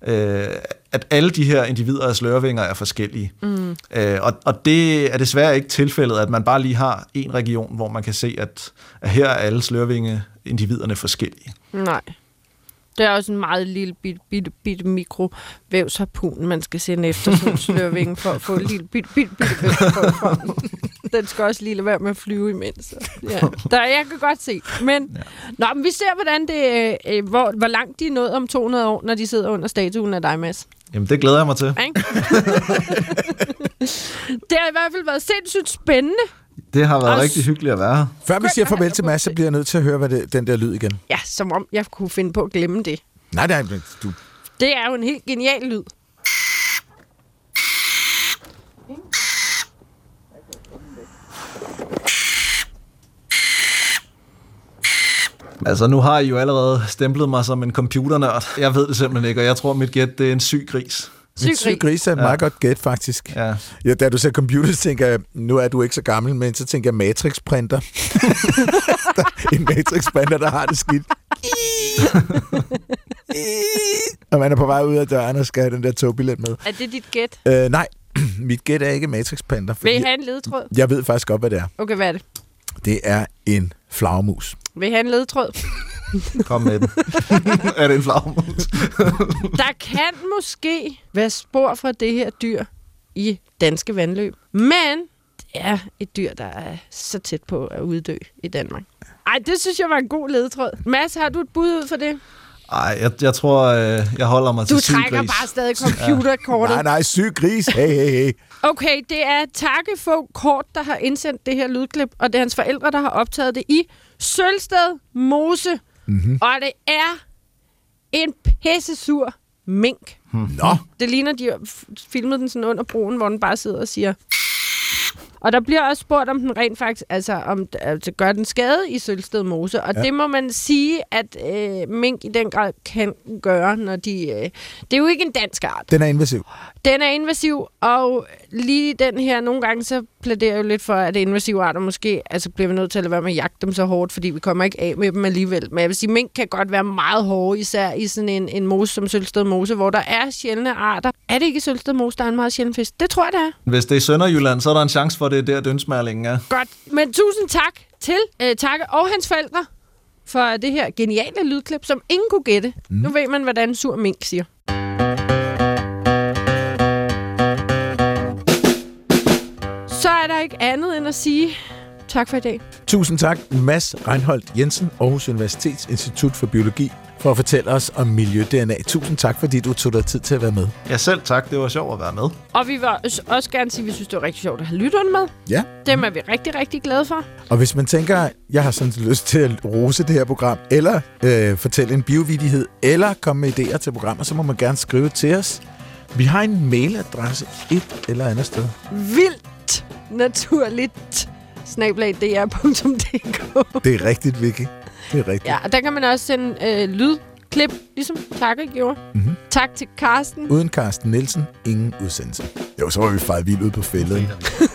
øh, at alle de her individer af slørvinger er forskellige. Mm. Øh, og, og det er desværre ikke tilfældet, at man bare lige har en region, hvor man kan se, at, at her er alle slørvinge individerne forskellige. Nej. Det er også en meget lille bitte, bitte, bitte mikrovævsharpun, man skal sende efter sådan for at få en lille bitte, bitte, bitte vævsharpun fra. Den skal også lige lade være med at flyve imens. Ja. Der, jeg kan godt se. Men, ja. nå, men vi ser, hvordan det, øh, hvor, hvor langt de er nået om 200 år, når de sidder under statuen af dig, Mads. Jamen, det glæder jeg mig til. Det har i hvert fald været sindssygt spændende. Det har været Og rigtig hyggeligt at være her. Før vi siger farvel til Mads, så bliver jeg nødt til at høre hvad det, den der lyd igen. Ja, som om jeg kunne finde på at glemme det. Nej, nej, men du... Det er jo en helt genial lyd. Altså, nu har I jo allerede stemplet mig som en computernørd. Jeg ved det simpelthen ikke, og jeg tror, mit gæt det er en syg gris. Syg syg gris er et meget godt gæt, faktisk. Ja. Ja, da du sagde computer, tænker jeg, nu er du ikke så gammel, men så tænker jeg matrix-printer. en matrix-printer, der har det skidt. og man er på vej ud af døren og skal have den der togbillet med. Er det dit gæt? Øh, nej, mit gæt er ikke matrix-printer. Vil I have en ledtråd? jeg ved faktisk godt, hvad det er. Okay, hvad er det? Det er en flagermus. Vil I have en ledtråd? Kom med den. er det en flagmus? Der kan måske være spor fra det her dyr i danske vandløb, men det er et dyr, der er så tæt på at uddø i Danmark. Ej, det synes jeg var en god ledtråd. Mads, har du et bud ud for det? Ej, jeg, jeg tror, øh, jeg holder mig Du til trækker sygegris. bare stadig computerkortet. Nej, nej, syg gris. Hey, hey, hey. Okay, det er Takkefog Kort, der har indsendt det her lydklip, og det er hans forældre, der har optaget det i Sølsted Mose. Mm-hmm. Og det er en pissesur mink. Nå, Det ligner, de har filmet den sådan under broen, hvor den bare sidder og siger... Og der bliver også spurgt, om den rent faktisk altså, om, altså, gør den skade i Sølsted Mose. Og ja. det må man sige, at øh, mink i den grad kan gøre, når de... Øh, det er jo ikke en dansk art. den er invasiv. Den er invasiv, og lige den her, nogle gange så plæderer jeg jo lidt for, at invasive arter måske, altså bliver vi nødt til at lade være med at jagte dem så hårdt, fordi vi kommer ikke af med dem alligevel. Men jeg vil sige, mink kan godt være meget hårde, især i sådan en, en mose som Sølsted Mose, hvor der er sjældne arter. Er det ikke i Sølsted Mose, der er en meget sjælden fisk? Det tror jeg, det er. Hvis det er i Sønderjylland, så er der en chance for, at det er der, dønsmærlingen er. Godt. Men tusind tak til øh, Takke og hans forældre for det her geniale lydklip, som ingen kunne gætte. Mm. Nu ved man, hvordan en sur mink siger. Så er der ikke andet end at sige tak for i dag. Tusind tak, Mads Reinholdt Jensen, Aarhus Universitets Institut for Biologi, for at fortælle os om miljø-DNA. Tusind tak, fordi du tog dig tid til at være med. Ja, selv tak. Det var sjovt at være med. Og vi vil også- gerne sige, at vi synes, det var rigtig sjovt at have lytterne med. Ja, Dem er vi rigtig, rigtig glade for. og hvis man tænker, jeg har sådan lyst til at rose det her program, eller øh, fortælle en biovidighed, eller komme med idéer til programmer, så må man gerne skrive til os. Vi har en mailadresse et eller andet sted. Vildt naturligt snablag dr.dk Det er rigtigt, Vicky. Det er rigtigt. Ja, og der kan man også sende øh, lydklip, ligesom Takke gjorde. Mm-hmm. Tak til Karsten. Uden Carsten Nielsen, ingen udsendelse. Jo, så var vi fejret vildt ud på fældet.